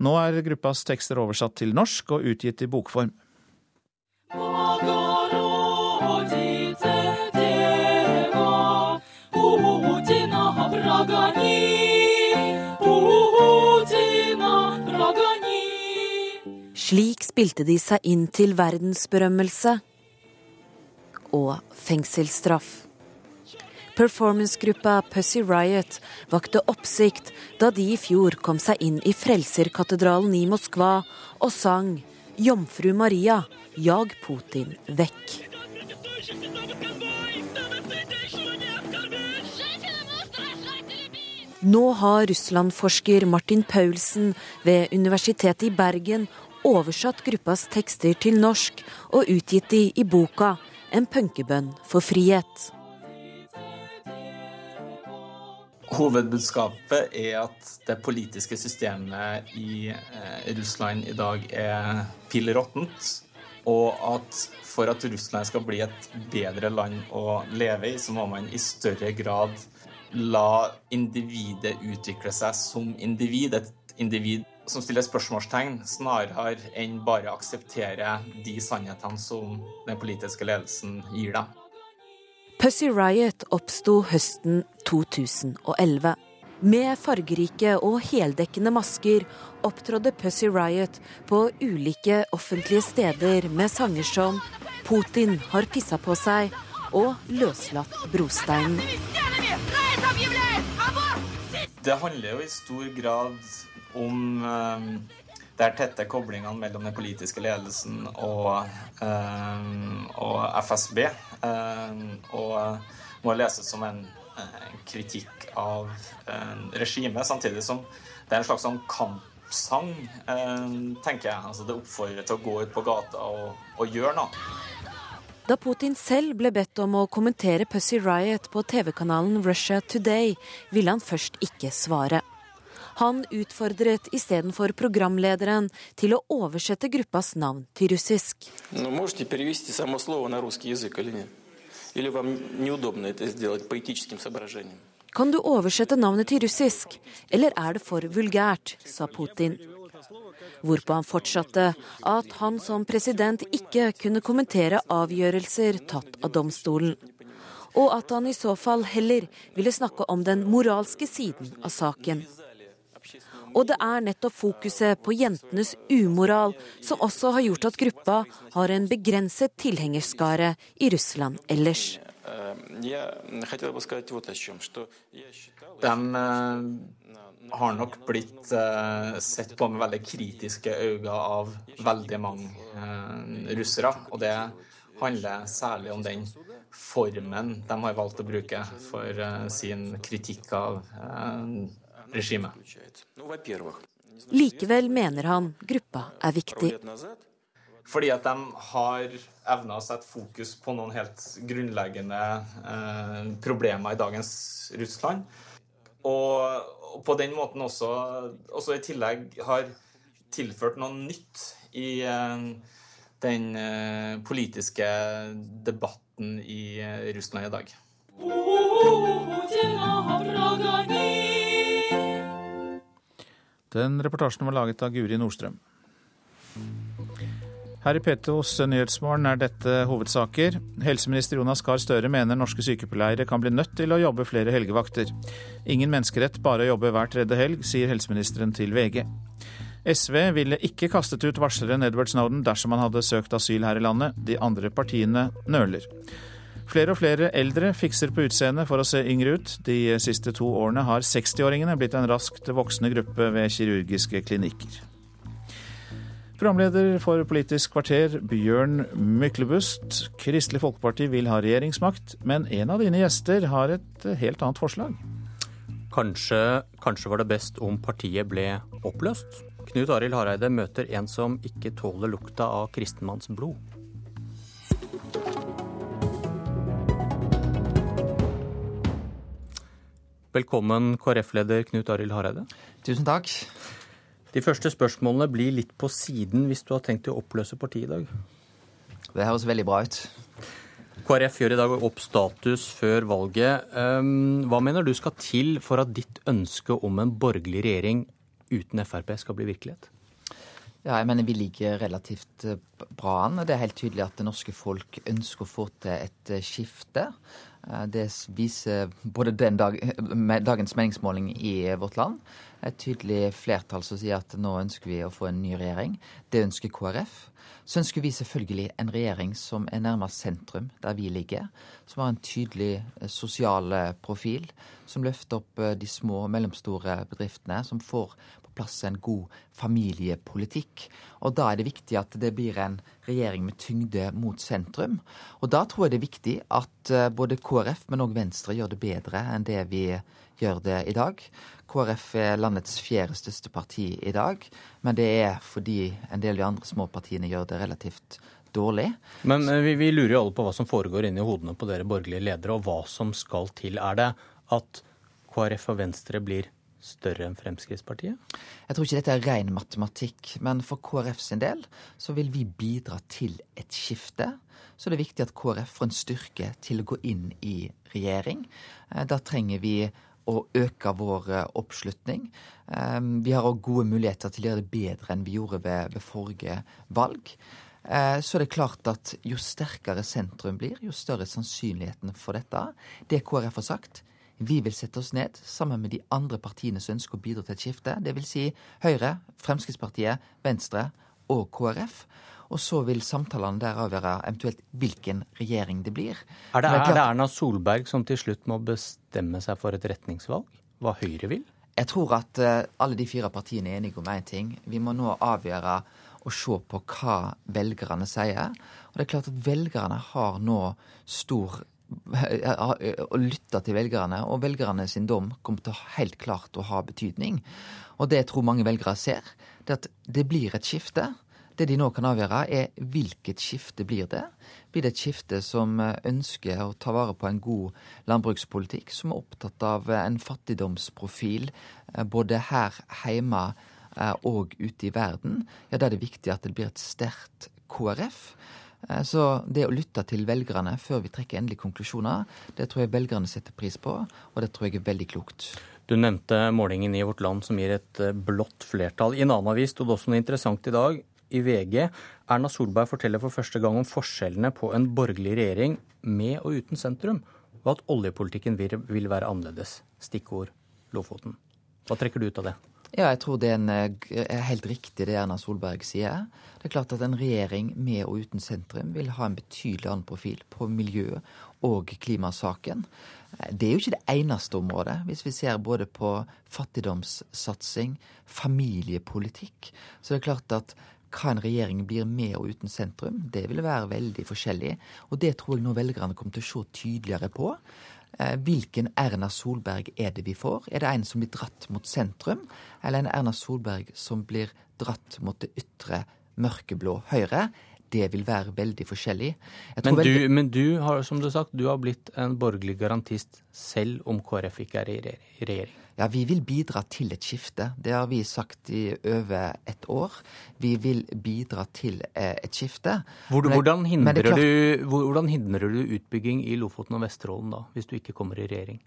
Nå er gruppas tekster oversatt til norsk og utgitt i bokform. Slik spilte de seg inn til verdensberømmelse og fengselsstraff. Performancegruppa Pussy Riot vakte oppsikt da de i fjor kom seg inn i Frelserkatedralen i Moskva og sang 'Jomfru Maria, jag Putin vekk'. Nå har Russland-forsker Martin Paulsen ved Universitetet i Bergen oversatt gruppas tekster til norsk og utgitt de i boka 'En punkebønn for frihet'. Hovedbudskapet er at det politiske systemet i eh, Russland i dag er pill råttent. Og at for at Russland skal bli et bedre land å leve i, så må man i større grad la individet utvikle seg som individ. Et individ som stiller spørsmålstegn, snarere enn bare akseptere de sannhetene som den politiske ledelsen gir dem. Pussy Riot oppsto høsten 2011. Med fargerike og heldekkende masker opptrådde Pussy Riot på ulike offentlige steder med sanger som 'Putin har pissa på seg' og 'Løslatt brosteinen'. Det handler jo i stor grad om eh, er tette koblingene mellom den politiske ledelsen og, eh, og FSB. Eh, og må leses som en, en kritikk av regimet, samtidig som det er en slags sånn kampsang, tenker jeg. Altså det oppfordrer til å gå ut på gata og, og gjøre noe. Da Putin selv ble bedt om å kommentere Pussy Riot på TV-kanalen Russia Today, ville han først ikke svare. Han utfordret istedenfor programlederen til å oversette gruppas navn til russisk. Kan du oversette navnet til russisk, eller er det for vulgært, sa Putin. Hvorpå han fortsatte at han som president ikke kunne kommentere avgjørelser tatt av domstolen. Og at han i så fall heller ville snakke om den moralske siden av saken. Og det er nettopp fokuset på jentenes umoral som også har gjort at gruppa har en begrenset tilhengerskare i Russland ellers. Den har nok blitt eh, sett på med veldig kritiske øyne av veldig mange eh, russere. Og det handler særlig om den formen de har valgt å bruke for eh, sin kritikk av regimet. Likevel mener han gruppa er viktig. Fordi at de har evna å sette fokus på noen helt grunnleggende problemer i dagens Russland. Og, og på den måten også, også, i tillegg har tilført noe nytt i uh, den uh, politiske debatten i uh, Russland i dag. Den reportasjen var laget av Guri Nordstrøm. Her i Petos Nyhetsmorgen er dette hovedsaker. Helseminister Jonas Gahr Støre mener norske sykepleiere kan bli nødt til å jobbe flere helgevakter. Ingen menneskerett bare å jobbe hver tredje helg, sier helseministeren til VG. SV ville ikke kastet ut varsleren Edward Snowden dersom han hadde søkt asyl her i landet. De andre partiene nøler. Flere og flere eldre fikser på utseendet for å se yngre ut. De siste to årene har 60-åringene blitt en raskt voksende gruppe ved kirurgiske klinikker. Programleder for Politisk kvarter, Bjørn Myklebust. Kristelig Folkeparti vil ha regjeringsmakt, men en av dine gjester har et helt annet forslag. Kanskje, kanskje var det best om partiet ble oppløst? Knut Arild Hareide møter en som ikke tåler lukta av kristenmanns blod. Velkommen, KrF-leder Knut Arild Hareide. Tusen takk. De første spørsmålene blir litt på siden hvis du har tenkt å oppløse partiet i dag. Det høres veldig bra ut. KrF gjør i dag opp status før valget. Ehm, hva mener du skal til for at ditt ønske om en borgerlig regjering uten Frp skal bli virkelighet? Ja, jeg mener Vi ligger relativt eh, bra an. Det er helt tydelig at det norske folk ønsker å få til et eh, skifte. Eh, det viser både dag, dagens meningsmåling i vårt land et tydelig flertall som sier at nå ønsker vi å få en ny regjering. Det ønsker KrF. Så ønsker vi selvfølgelig en regjering som er nærmest sentrum, der vi ligger. Som har en tydelig eh, sosial eh, profil. Som løfter opp de små og mellomstore bedriftene. Som får plass en god familiepolitikk. Og da er det viktig at det blir en regjering med tyngde mot sentrum. Og da tror jeg det er viktig at både KrF, men òg Venstre gjør det bedre enn det vi gjør det i dag. KrF er landets fjerde største parti i dag, men det er fordi en del av de andre små partiene gjør det relativt dårlig. Men eh, vi, vi lurer jo alle på hva som foregår inni hodene på dere borgerlige ledere, og hva som skal til. Er det at KrF og Venstre blir større enn Fremskrittspartiet? Jeg tror ikke dette er ren matematikk, men for KrF sin del så vil vi bidra til et skifte. Så det er viktig at KrF får en styrke til å gå inn i regjering. Eh, da trenger vi å øke vår eh, oppslutning. Ehm, vi har òg gode muligheter til å gjøre det bedre enn vi gjorde ved, ved forrige valg. så det er det klart at jo sterkere sentrum blir, jo større sannsynligheten for dette. Det KrF har sagt. Vi vil sette oss ned sammen med de andre partiene som ønsker å bidra til et skifte. Dvs. Si Høyre, Fremskrittspartiet, Venstre og KrF. Og så vil samtalene der avgjøre eventuelt hvilken regjering det blir. Er det, er det Erna Solberg som til slutt må bestemme seg for et retningsvalg? Hva Høyre vil? Jeg tror at uh, alle de fire partiene er enige om én ting. Vi må nå avgjøre og se på hva velgerne sier. Og det er klart at velgerne har nå stor å lytte til velgerne, og velgerne sin dom kommer til helt klart å ha betydning. Og det jeg tror mange velgere ser, det at det blir et skifte. Det de nå kan avgjøre, er hvilket skifte blir det. Blir det et skifte som ønsker å ta vare på en god landbrukspolitikk, som er opptatt av en fattigdomsprofil eh, både her hjemme eh, og ute i verden? Ja, da er det viktig at det blir et sterkt KrF. Eh, så det å lytte til velgerne før vi trekker endelige konklusjoner, det tror jeg velgerne setter pris på, og det tror jeg er veldig klokt. Du nevnte målingen i Vårt Land som gir et eh, blått flertall. I en annen avis sto det også noe interessant i dag, i VG. Erna Solberg forteller for første gang om forskjellene på en borgerlig regjering med og uten sentrum, og at oljepolitikken vil være annerledes. Stikkord Lofoten. Hva trekker du ut av det? Ja, jeg tror det er, en, er, eh, helt riktig det Erna Solberg sier. Det er klart at en regjering med og uten sentrum vil ha en betydelig annen profil på miljø- og klimasaken. Det er jo ikke det eneste området. Hvis vi ser både på fattigdomssatsing, familiepolitikk, så det er klart at hva en regjering blir med og uten sentrum, det vil være veldig forskjellig. Og det tror jeg nå velgerne kommer til å se tydeligere på. Eh, hvilken Erna Solberg er det vi får? Er det en som blir dratt mot sentrum, eller en Erna Solberg som blir dratt mot det ytre mørkeblå Høyre? Det vil være veldig forskjellig. Men du, veldig... men du, har som du har sagt, du har blitt en borgerlig garantist selv om KrF ikke er i regjering? Ja, vi vil bidra til et skifte. Det har vi sagt i over et år. Vi vil bidra til eh, et skifte. Hvordan hindrer, klart... du, hvordan hindrer du utbygging i Lofoten og Vesterålen da, hvis du ikke kommer i regjering?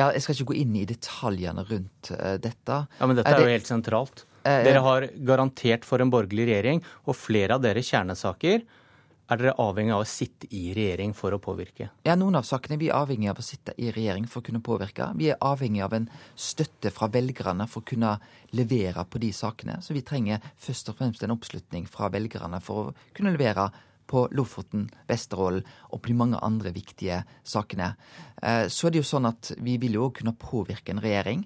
Ja, Jeg skal ikke gå inn i detaljene rundt uh, dette. Ja, Men dette er, er jo helt sentralt. Dere har garantert for en borgerlig regjering, og flere av deres kjernesaker er dere avhengig av å sitte i regjering for å påvirke? Ja, Noen av sakene vi er avhengig av å sitte i regjering for å kunne påvirke. Vi er avhengig av en støtte fra velgerne for å kunne levere på de sakene. Så vi trenger først og fremst en oppslutning fra velgerne for å kunne levere på Lofoten, Vesterålen og på de mange andre viktige sakene. Eh, så er det jo sånn at vi vil jo kunne påvirke en regjering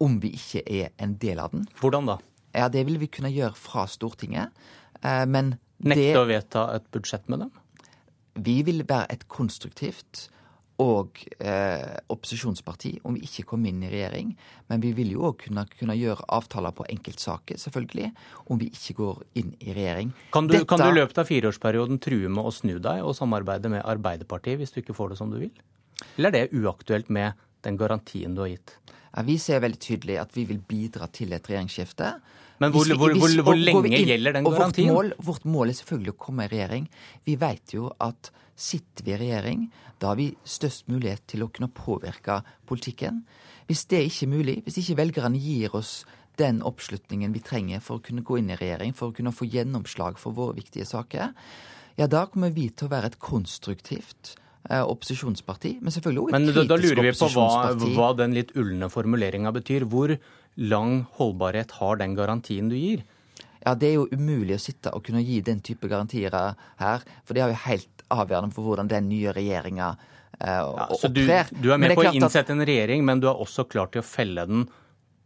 om vi ikke er en del av den. Hvordan da? Ja, Det vil vi kunne gjøre fra Stortinget. Eh, men Nekte å vedta et budsjett med dem? Vi vil være et konstruktivt og eh, opposisjonsparti om vi ikke kommer inn i regjering. Men vi vil jo òg kunne, kunne, gjøre avtaler på enkeltsaker, selvfølgelig, om vi ikke går inn i regjering. Kan du, Dette... kan du i løpet av fireårsperioden true med å snu deg og samarbeide med Arbeiderpartiet hvis du ikke får det som du vil? Eller er det uaktuelt med den garantien du har gitt? Ja, vi ser veldig tydelig at vi vil bidra til et regjeringsskifte. Men hvor, hvor, hvor, hvor lenge inn, gjelder den garantien? Vårt mål, vårt mål, er selvfølgelig å komme i regjering. Vi vet jo at sitter vi i regjering, da har vi størst mulighet til å kunne påvirke politikken. Hvis det ikke er mulig, hvis ikke velgerne gir oss den oppslutningen vi trenger for å kunne gå inn i regjering, for å kunne få gjennomslag for våre viktige saker, ja, da kommer vi til å være et konstruktivt eh, opposisjonsparti, men selvfølgelig også et men kritisk da, da lurer vi på hva, hva den litt ulne formuleringa betyr. Hvor lang holdbarhet har den garantien du gir? Ja, Det er jo umulig å sitte og kunne gi den type garantier her. For det er jo helt avgjørende for hvordan den nye regjeringa eh, ja, så. Du, du er med er på å innsette en regjering, men du er også klar til å felle den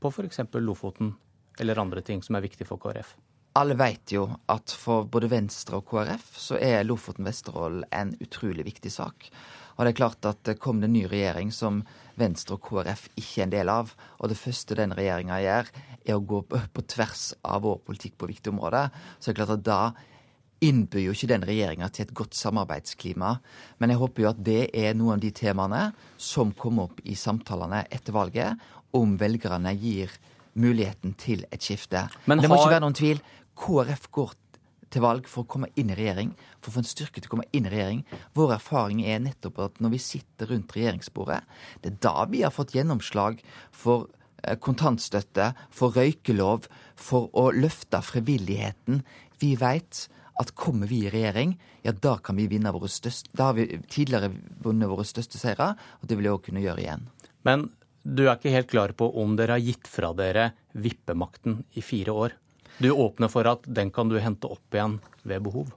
på f.eks. Lofoten eller andre ting som er viktig for KrF? Alle vet jo at for både Venstre og KrF så er Lofoten-Vesterålen en utrolig viktig sak. Og det er klart at kom det en ny regjering som Venstre og KrF ikke er en del av. Og det første den regjeringa gjør, er å gå på tvers av vår politikk på viktige områder. Så det er klart at da innbyr jo ikke den regjeringa til et godt samarbeidsklima. Men jeg håper jo at det er noen av de temaene som kommer opp i samtalene etter valget, om velgerne gir muligheten til et skifte. Men det må ikke være noen tvil. KrF går til valg for å komme inn i regjering, for å få en styrke til å komme inn i regjering. Vår erfaring er nettopp at når vi sitter rundt regjeringsbordet, det er da vi har fått gjennomslag for eh, kontantstøtte, for røykelov, for å løfte frivilligheten. Vi veit at kommer vi i regjering, ja, da kan vi vinne våre største Da har vi tidligere vunnet våre største seire, og det vil vi òg kunne gjøre igjen. Men du er ikke helt klar på om dere har gitt fra dere vippemakten i fire år? Du åpner for at den kan du hente opp igjen ved behov?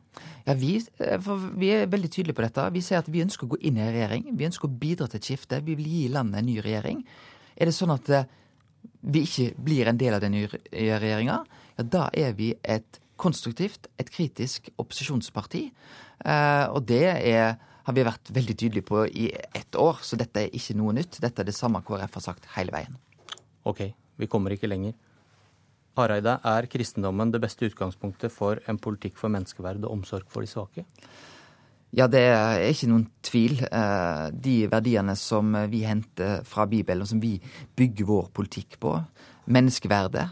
Ja, vi, eh, vi, er veldig tydelige på dette. Vi sier at vi ønsker å gå inn i en regjering. Vi ønsker å bidra til et skifte. Vi vil gi landet en ny regjering. Er det sånn at eh, vi ikke blir en del av den nye regjeringa, ja, da er vi et konstruktivt, et kritisk opposisjonsparti. Eh, og det er, har vi vært veldig tydelige på i ett år, så dette er ikke noe nytt. Dette er det samme KrF har sagt hele veien. OK, vi kommer ikke lenger. Hareide, er kristendommen det beste utgangspunktet for en politikk for menneskeverd og omsorg for de svake? Ja, det er ikke noen tvil. Eh, de verdiene som vi henter fra Bibelen, og som vi bygger vår politikk på, menneskeverdet,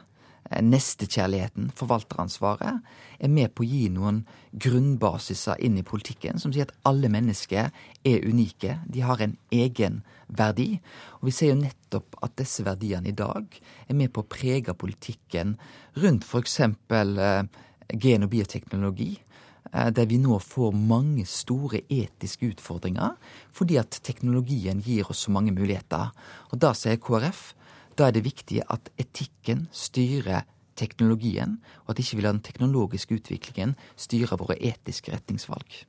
eh, nestekjærligheten, forvalteransvaret, er med på å gi noen grunnbasiser inn i politikken som sier at alle mennesker er unike. De har en egen verdi. Og vi ser jo nettopp at disse verdiene i dag er med på å prege politikken rundt f.eks. Eh, gen- og bioteknologi eh, der vi nå får mange store etiske utfordringer fordi at teknologien gir oss så mange muligheter. Og da sier KrF da er det viktig at etikken styrer teknologien, og at ikke vi lar den teknologiske utviklingen styre våre etiske retningsvalg.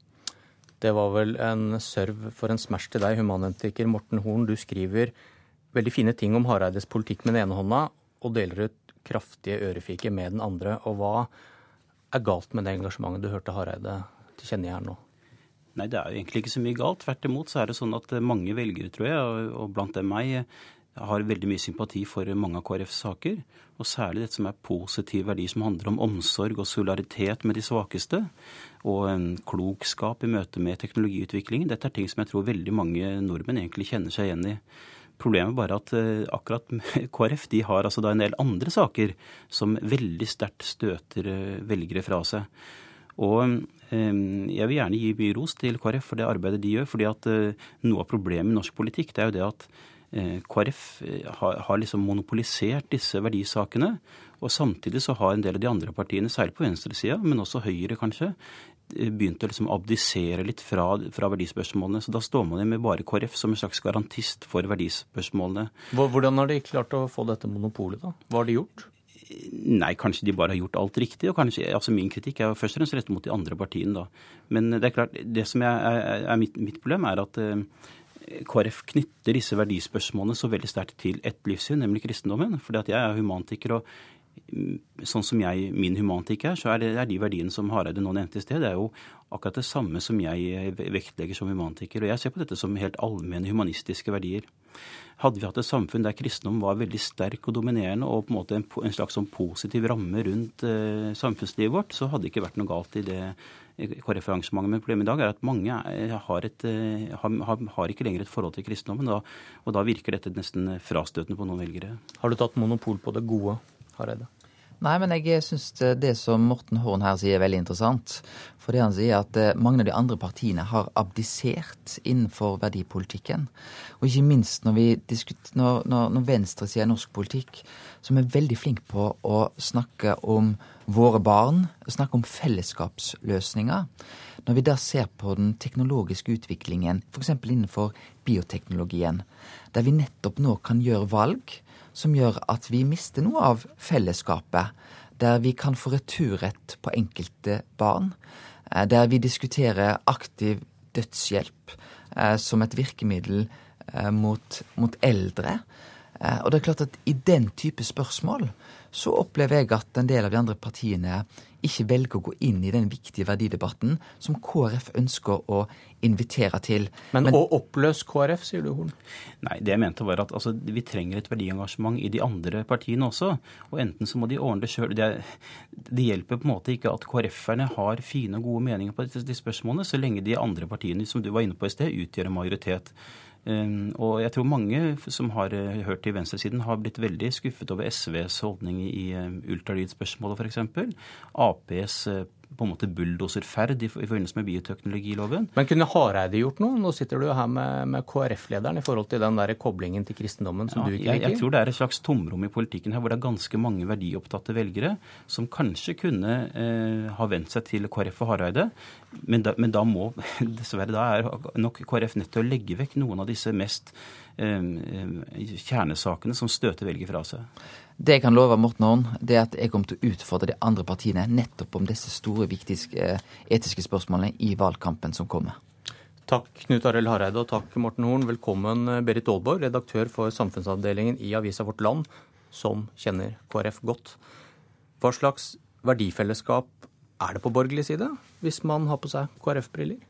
Det var vel en serv for en smash til deg, humanetiker Morten Horn. Du skriver veldig fine ting om Hareides politikk med den ene hånda, og deler ut kraftige ørefiker med den andre. Og hva er galt med det engasjementet du hørte Hareide tilkjennegi her nå? Nei, det er jo egentlig ikke så mye galt. Tvert imot så er det sånn at mange velgere, tror jeg, og blant dem meg, har veldig mye sympati for mange av KrFs saker. Og særlig dette som er positiv verdi, som handler om omsorg og solidaritet med de svakeste. Og en klokskap i møte med teknologiutviklingen. Dette er ting som jeg tror veldig mange nordmenn egentlig kjenner seg igjen i. Problemet er bare at uh, akkurat KrF de har altså en del andre saker som veldig sterkt støter uh, velgere fra seg. Og um, jeg vil gjerne gi mye ros til KrF for det arbeidet de gjør. fordi at noe av problemet i norsk politikk det er jo det at Eh, KrF eh, har, har liksom monopolisert disse verdisakene. Og samtidig så har en del av de andre partiene, særlig på venstresida, men også Høyre kanskje, eh, begynt å liksom abdisere litt fra, fra, verdispørsmålene. Så da står man med bare KrF som en slags garantist for verdispørsmålene. Hvordan har de klart å få dette monopolet, da? Hva har de gjort? Nei, kanskje de bare har gjort alt riktig. og kanskje, altså Min kritikk er jo først og fremst rettet mot de andre partiene. da. Men det er klart, det som er, er, er mitt, mitt, problem, er at uh, KrF knytter disse verdispørsmålene så veldig sterkt til ett livssyn, nemlig kristendommen. Fordi at jeg er humantiker, og mm, sånn som jeg, min humantikk er, så er det er de verdiene som Hareide nå nevnte i sted, det er jo akkurat det samme som jeg vektlegger som humantiker. Og jeg ser på dette som helt allmenne humanistiske verdier. Hadde vi hatt et samfunn der kristendom var veldig sterk og dominerende, og på en måte en, slags sånn positiv ramme rundt eh, samfunnslivet vårt, så hadde det ikke vært noe galt i det KrF-arrangementet. Men problemet i dag er at mange har, et, eh, har, har ikke lenger et forhold til kristendommen. Og da virker dette nesten frastøtende på noen velgere. Har du tatt monopol på det gode, Hareide? Nei, men jeg syns det som Morten Horn her sier er veldig interessant. For det han sier at eh, mange av de andre partiene har abdisert innenfor verdipolitikken. Og ikke minst når, vi når, når, når venstresida i norsk politikk, som er veldig flink på å snakke om våre barn, snakke om fellesskapsløsninger. Når vi da ser på den teknologiske utviklingen, f.eks. innenfor bioteknologien, der vi nettopp nå kan gjøre valg som gjør at vi mister noe av fellesskapet. Der vi kan få returrett på enkelte barn. Eh, der vi diskuterer aktiv dødshjelp eh, som et virkemiddel eh, mot, mot eldre. Og det er klart at i den type spørsmål så opplever jeg at en del av de andre partiene ikke velger å gå inn i den viktige verdidebatten som KrF ønsker å invitere til. Men, Men å oppløse KrF, sier du, Horn? Nei, det jeg mente var at altså, vi trenger et verdiengasjement i de andre partiene også. Og enten så må de ordne det sjøl. Det, det, hjelper på en måte ikke at KrF-erne har fine og gode meninger på disse spørsmålene, så lenge de andre partiene, som du var inne på i sted, utgjør en majoritet. Ehm, og jeg tror mange som har eh, hørt til venstresiden, har blitt veldig skuffet over SVs holdning i eh, ultralydspørsmålet f.eks. Aps eh, på en måte bulldoserferd i, forbindelse med bioteknologiloven. Men kunne Hareide gjort noe? Nå sitter du her med, med KrF-lederen i forhold til den der koblingen til kristendommen som ja, du ikke liker. Jeg, jeg, tror det er et slags tomrom i politikken her, hvor det er ganske mange verdiopptatte velgere som kanskje kunne eh, ha vent seg til KrF og Hareide. Men da, men da må dessverre da er nok KrF nødt til å legge vekk noen av disse mest eh, eh kjernesakene som støter velger fra seg. Det jeg kan love Morten Horn, det er at jeg kommer til å utfordre de andre partiene nettopp om disse store, viktige eh, etiske spørsmålene i valgkampen som kommer. Takk Knut Arild Hareide og takk Morten Horn. Velkommen eh, Berit Aalborg, redaktør for samfunnsavdelingen i avisa Vårt Land, som kjenner KrF godt. Hva slags verdifellesskap er det på borgerlig side? Hvis man har på seg KrF-briller?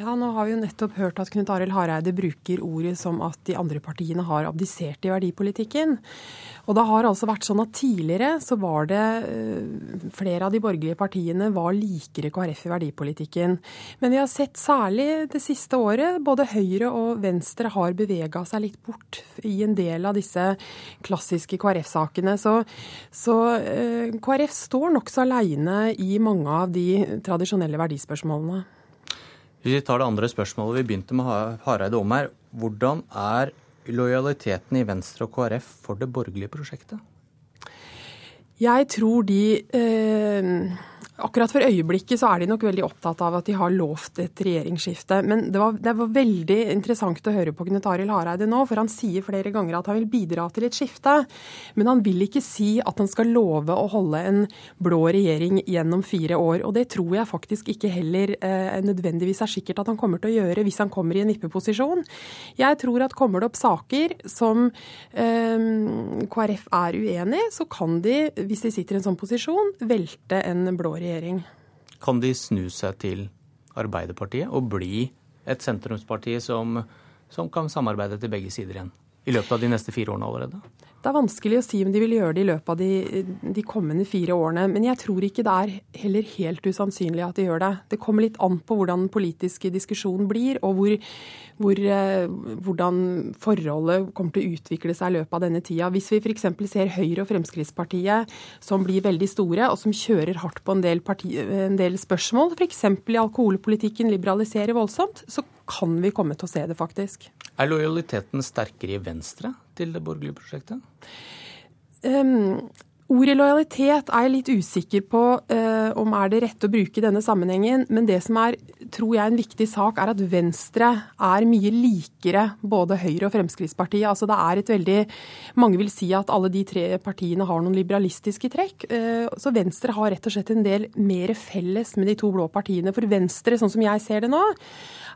Ja, nå har vi jo nettopp hørt at Knut Arild Hareide bruker ordet som at de andre partiene har abdisert i verdipolitikken. Og det har altså vært sånn at tidligere så var det eh, Flere av de borgerlige partiene var likere KrF i verdipolitikken. Men vi har sett særlig det siste året både Høyre og Venstre har bevega seg litt bort i en del av disse klassiske KrF-sakene. Så, så eh, KrF står nokså aleine i mange av de tradisjonelle verdispørsmålene. Hvis vi tar det andre spørsmålet vi begynte med Hareide om her. Hvordan er lojaliteten i Venstre og KrF for det borgerlige prosjektet? Jeg tror de eh, Akkurat for øyeblikket så er de nok veldig opptatt av at de har lovt et regjeringsskifte. Men det var, det var veldig interessant å høre på Knut Arild Hareide nå, for han sier flere ganger at han vil bidra til et skifte. Men han vil ikke si at han skal love å holde en blå regjering gjennom fire år. Og det tror jeg faktisk ikke heller eh, nødvendigvis er sikkert at han kommer til å gjøre hvis han kommer i en vippeposisjon. Jeg tror at kommer det opp saker som eh, KrF er uenig i, så kan de, hvis de sitter i en sånn posisjon, velte en blå regjering regjering. Kan de snu seg til Arbeiderpartiet og bli et sentrumsparti som, som kan samarbeide til begge sider igjen? I løpet av de neste fire årene allerede? Det er vanskelig å si om de vil gjøre det i løpet av de, de, kommende fire årene. Men jeg tror ikke det er heller helt usannsynlig at de gjør det. Det kommer litt an på hvordan den politiske diskusjonen blir, og hvor, hvor, eh, hvordan forholdet kommer til å utvikle seg i løpet av denne tida. Hvis vi f.eks. ser Høyre og Fremskrittspartiet som blir veldig store, og som kjører hardt på en del, parti, en del spørsmål, f.eks. i alkoholpolitikken liberaliserer voldsomt, så kan vi komme til å se det, faktisk. Er lojaliteten sterkere i Venstre til det borgerlige prosjektet? Um, Ordet lojalitet er jeg litt usikker på uh, om er det rette å bruke i denne sammenhengen. Men det som er tror jeg, en viktig sak, er at Venstre er mye likere både Høyre og Fremskrittspartiet. Altså det er et veldig, Mange vil si at alle de tre partiene har noen liberalistiske trekk. Uh, så Venstre har rett og slett en del mer felles med de to blå partiene. For Venstre, sånn som jeg ser det nå,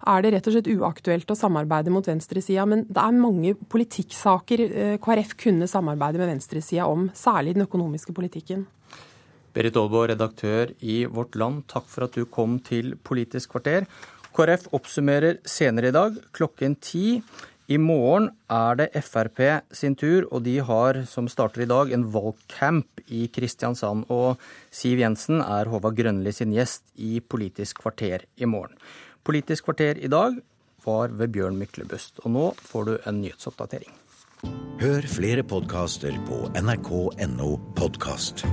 er det rett og slett uaktuelt å samarbeide mot venstresida. Men det er mange politikksaker eh, KrF kunne samarbeide med venstresida om, særlig den økonomiske politikken. Berit Aalborg, redaktør i Vårt Land, takk for at du kom til Politisk kvarter. KrF oppsummerer senere i dag klokken ti. I morgen er det Frp sin tur, og de har, som starter i dag, en valgcamp i Kristiansand. Og Siv Jensen er Håvard Grønli sin gjest i Politisk kvarter i morgen. Politisk kvarter i dag var ved Bjørn Myklebust. Og nå får du en nyhetsoppdatering. Hør flere podkaster på nrk.no podkast.